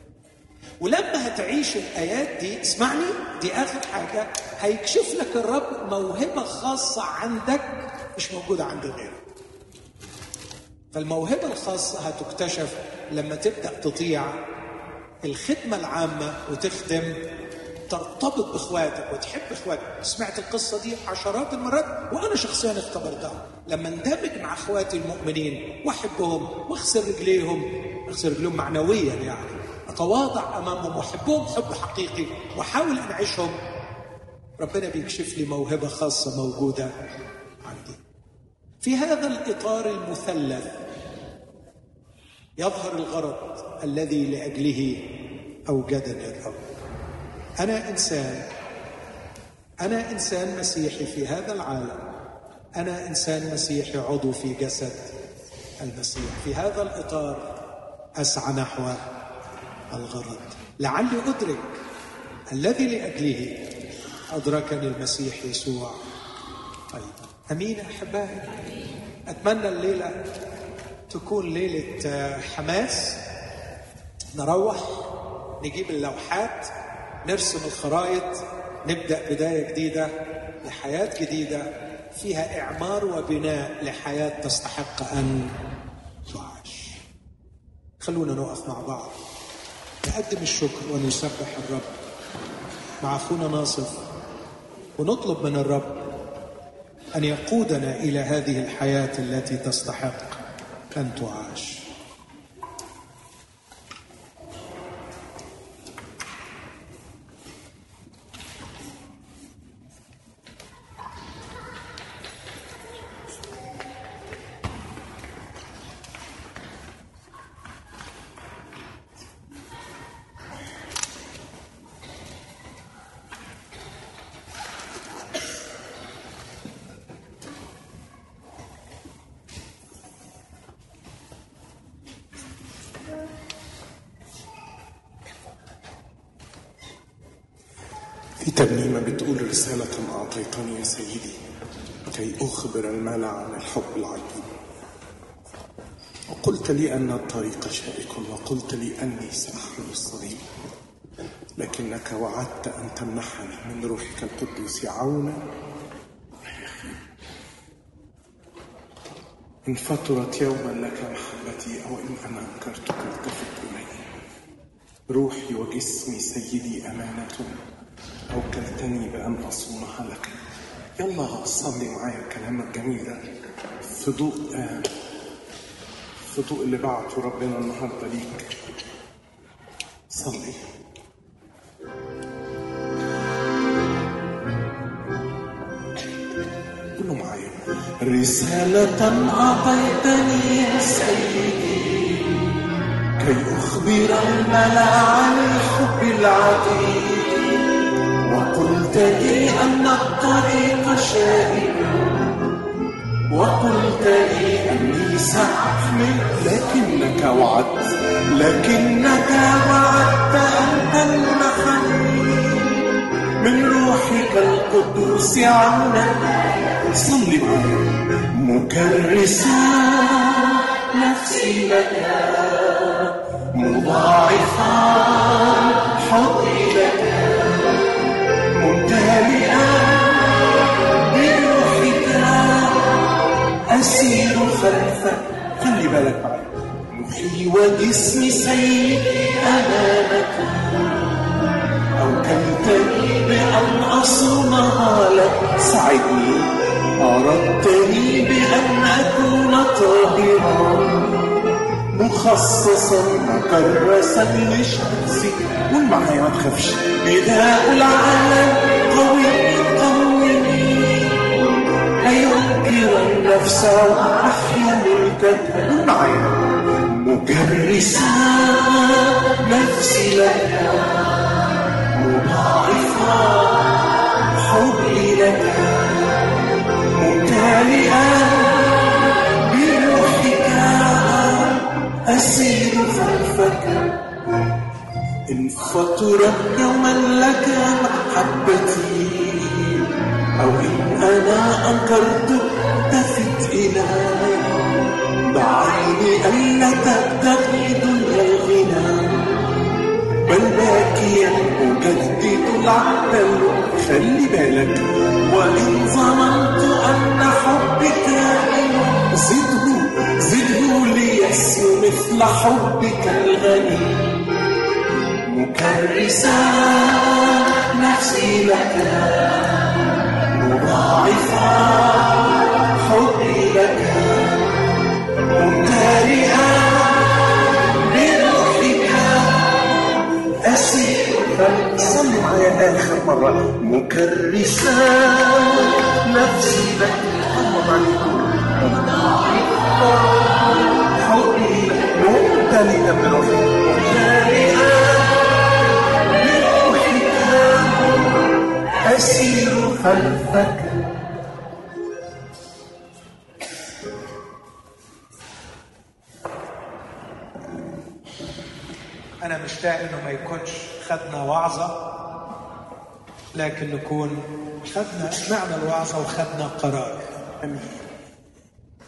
ولما هتعيش الآيات دي اسمعني دي آخر حاجة هيكشف لك الرب موهبة خاصة عندك مش موجودة عند غيرك فالموهبة الخاصة هتكتشف لما تبدأ تطيع الخدمة العامة وتخدم ترتبط بإخواتك وتحب إخواتك. سمعت القصة دي عشرات المرات وأنا شخصيا اختبرتها. لما اندمج مع إخواتي المؤمنين وأحبهم وأغسل رجليهم أغسل رجليهم معنويا يعني أتواضع أمامهم وأحبهم حب حقيقي وأحاول انعشهم ربنا بيكشف لي موهبة خاصة موجودة عندي. في هذا الإطار المثلث يظهر الغرض الذي لأجله أوجدني الرب أنا إنسان أنا إنسان مسيحي في هذا العالم. أنا إنسان مسيحي عضو في جسد المسيح. في هذا الإطار أسعى نحو الغرض. لعلي أدرك الذي لأجله أدركني المسيح يسوع أيضا. أمين أحبائي. أتمنى الليلة تكون ليلة حماس. نروح نجيب اللوحات نرسم الخرائط نبدأ بداية جديدة لحياة جديدة فيها إعمار وبناء لحياة تستحق أن تعاش خلونا نقف مع بعض. نقدم الشكر ونسبح الرب. مع أخونا ناصف. ونطلب من الرب أن يقودنا إلى هذه الحياة التي تستحق. ان ترنيمة بتقول رسالة أعطيتني يا سيدي كي أخبر المال عن الحب العجيب وقلت لي أن الطريق شائك وقلت لي أني سأحمل الصليب. لكنك وعدت أن تمنحني من روحك القدوس عونا. إن فترت يوما لك محبتي أو إن أنا أنكرتك التفت إلي. روحي وجسمي سيدي أمانة. أوكلتني بأن أصونها لك يلا صلي معايا الكلام الجميل ده. في ضوء في ضوء اللي بعته ربنا النهارده ليك. صلي. قولوا معايا. رسالة أعطيتني يا سيدي. كي أخبر الملأ عن الحب العتيد وقلت لي أن الطريق شائك وقلت لي أني سأحمل لكنك وعدت لكنك وعدت أن تمنحني من روحك القدوس عونا معي مكرسا نفسي لك مضاعفا. بالك معي روحي وجسمي سيدي أمامك. أوكلتني بأن أصونها لك ساعدني أردتني بأن أكون طاهرا. مخصصا مكرسا لشخصي قول معايا ما تخافش. نداء العالم قوي. النفس واحيا ملكك قول معايا مكرسا نفسي لك مضاعفا حبي لك ممتلئا بروحك أسير خلفك. إن فطرت يوما لك محبتي أو إن أنا أنكرت تبتغي دنيا الغنى بل باكيا أجدد العهد خلي بالك. وإن ظننت أن حبك كائن زده زده ليسر مثل حبك الغني. مكرسا نفسي لك مضاعفا ممتلئا بروحك أسير صلوا معايا آخر مرة مكرسا نفسي الله عليكم حبي ممتلئا بروحك أسير خلفك ما يكونش خدنا وعظة لكن نكون خدنا سمعنا الوعظة وخدنا قرار. أمين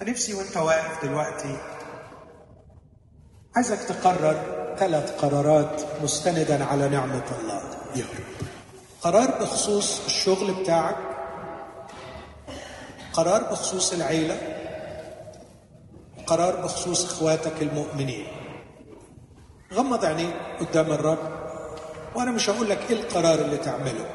فنفسي وأنت واقف دلوقتي. عايزك تقرر ثلاث قرارات مستندا على نعمة الله. يا رب. قرار بخصوص الشغل بتاعك. قرار بخصوص العيلة. قرار بخصوص إخواتك المؤمنين. غمض عينيك قدام الرب وأنا مش هقول لك إيه القرار اللي تعمله.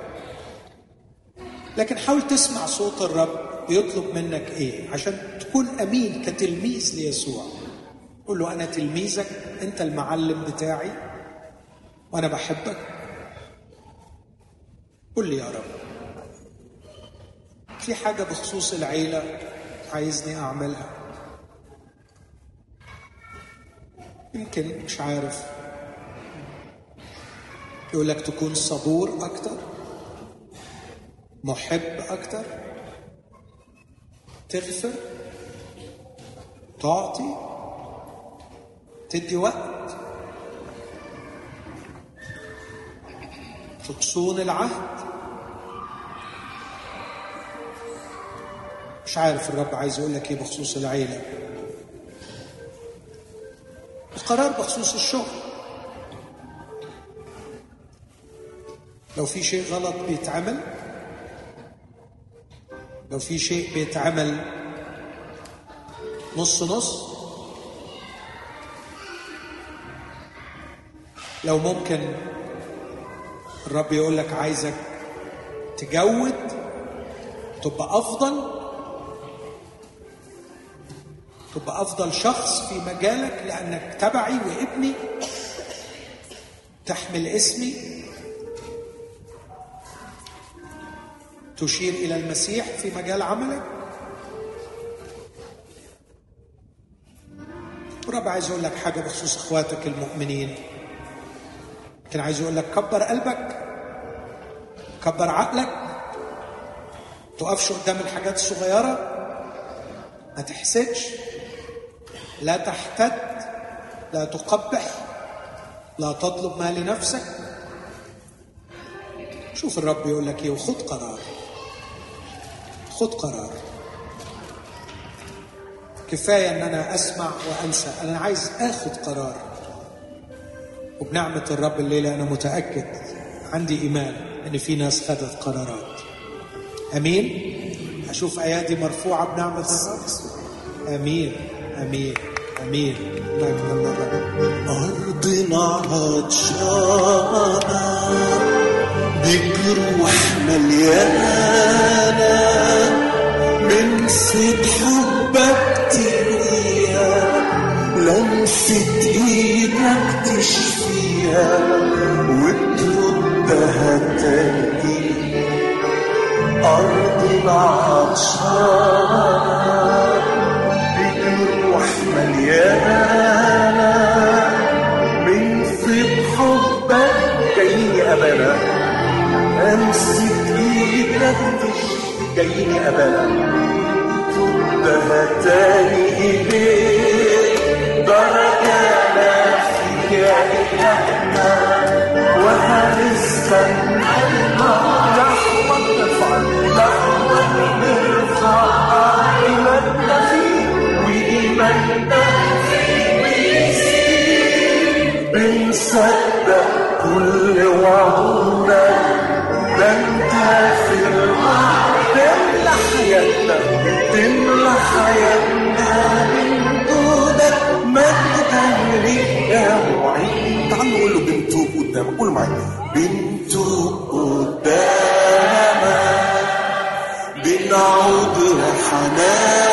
لكن حاول تسمع صوت الرب بيطلب منك إيه عشان تكون أمين كتلميذ ليسوع. قول له أنا تلميذك أنت المعلم بتاعي وأنا بحبك. قل لي يا رب في حاجة بخصوص العيلة عايزني أعملها؟ يمكن مش عارف. يقول لك تكون صبور أكتر محب أكتر تغفر تعطي تدي وقت. تصون العهد. مش عارف الرب عايز يقول لك إيه بخصوص العيلة. القرار بخصوص الشغل. لو في شيء غلط بيتعمل لو في شيء بيتعمل نص نص لو ممكن الرب يقول لك عايزك تجود تبقى أفضل تبقى أفضل شخص في مجالك لأنك تبعي وابني تحمل اسمي تشير إلى المسيح في مجال عملك. ورب عايز يقول لك حاجة بخصوص إخواتك المؤمنين. كان عايز يقول لك كبر قلبك كبر عقلك. تقفش قدام الحاجات الصغيرة. ما تحسدش. لا تحتد لا تقبح لا تطلب ما لنفسك. شوف الرب يقول لك إيه وخد قرار. خد قرار. كفاية إن أنا أسمع وأنسى. أنا عايز آخد قرار. وبنعمة الرب الليلة أنا متأكد عندي إيمان إن في ناس خدت قرارات. آمين؟ أشوف أيادي مرفوعة بنعمة الرب؟ آمين. امين امين مجد الله. الرب أرضنا عطشانة بجروح مليانة من صيد حبك ترويها لمسة إيدك تشفيها وتردها تاني أرضنا عطشانة حبك جايين أبدا تبتها تاني إليك بركانا فيك يا إلهنا وهنستنى نحوك نرفع نحوك نرفع إيماننا فيك وإيماننا بيزيد بنصدق كل في الوعد تملى حياتنا تملى حياتنا من جودك مجدا ليك يا بنعود لحنانك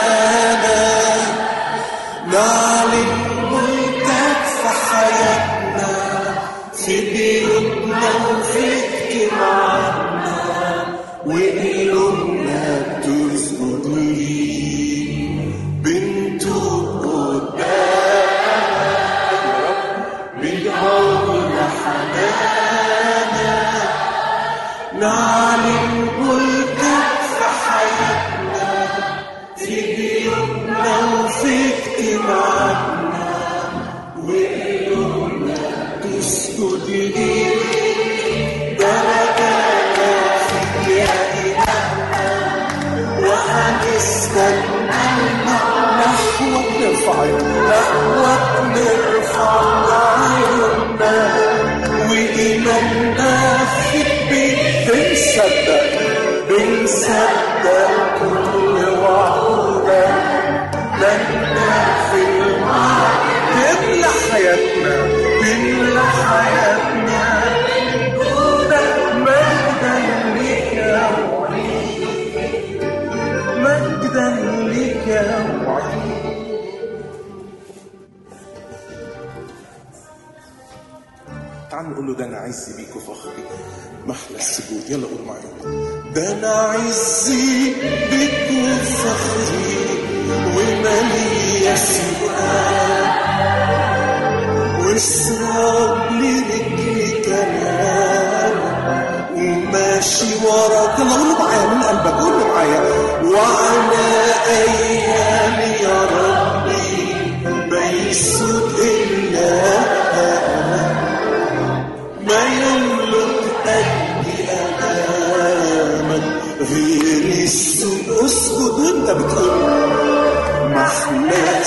نعلن ملكك في حياتنا في بيوتنا وفي اجتماعاتنا وقلوبنا تسجد ليك بركاتك فيك يا إلهنا. وهنستنى نحوك نرفع نحوك بنصدق بنصدق كل وعودك لنا في المعاد تملى حياتنا تملى حياتنا. جودك مجدا ليك يا معين مجدا ليك يا معين تعال نقول له ده أنا عزي بيك وفخري محلى السجود. يلا قول معايا. ده أنا عزي بيك وفخري ومالي سواك واسراب لرجلي كمان. وماشي وراك يلا قول له معايا من قلبك؟ قول له معايا. وعلى أيام يا ربي اسكت وانت بتقول محلى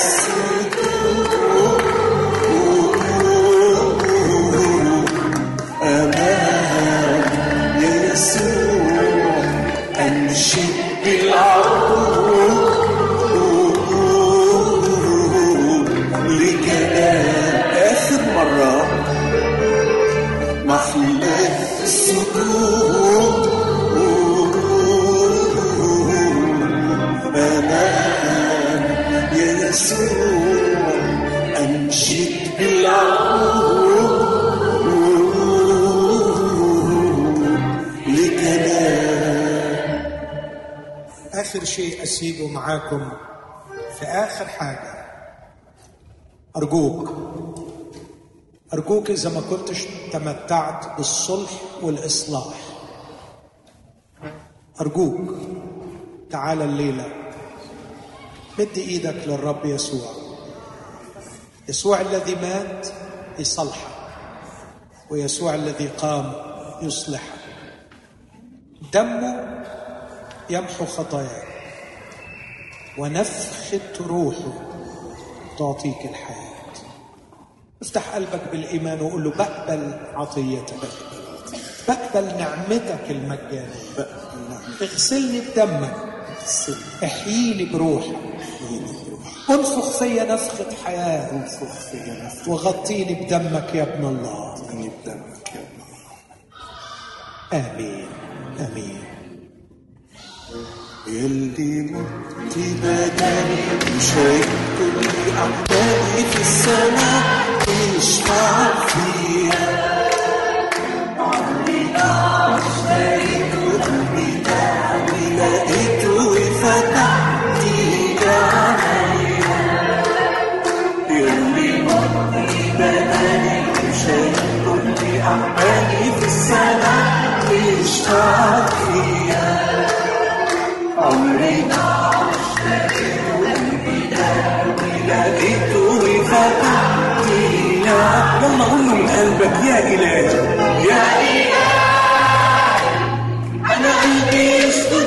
أسيبه معاكم في آخر حاجة. أرجوك أرجوك إذا ما كنتش تمتعت بالصلح والإصلاح. أرجوك تعال الليلة. مد إيدك للرب يسوع. يسوع الذي مات يصلحك ويسوع الذي قام يصلحك دمه يمحو خطاياك. ونفخة روحه تعطيك الحياة. افتح قلبك بالإيمان وقول له بقبل عطيتك بقبل. نعمتك المجانية. اغسلني بدمك. احييني بروحك. انفخ فيا نفخة حياة. انفخ فيا نفخ وغطيني بدمك يا ابن الله. عني بدمك يا ابن الله. آمين. آمين. يلي مت بدني وشايف كل أعدائي في السماء تشفع فيا قلبك يا إلهي. يا أنا قلبي يسجد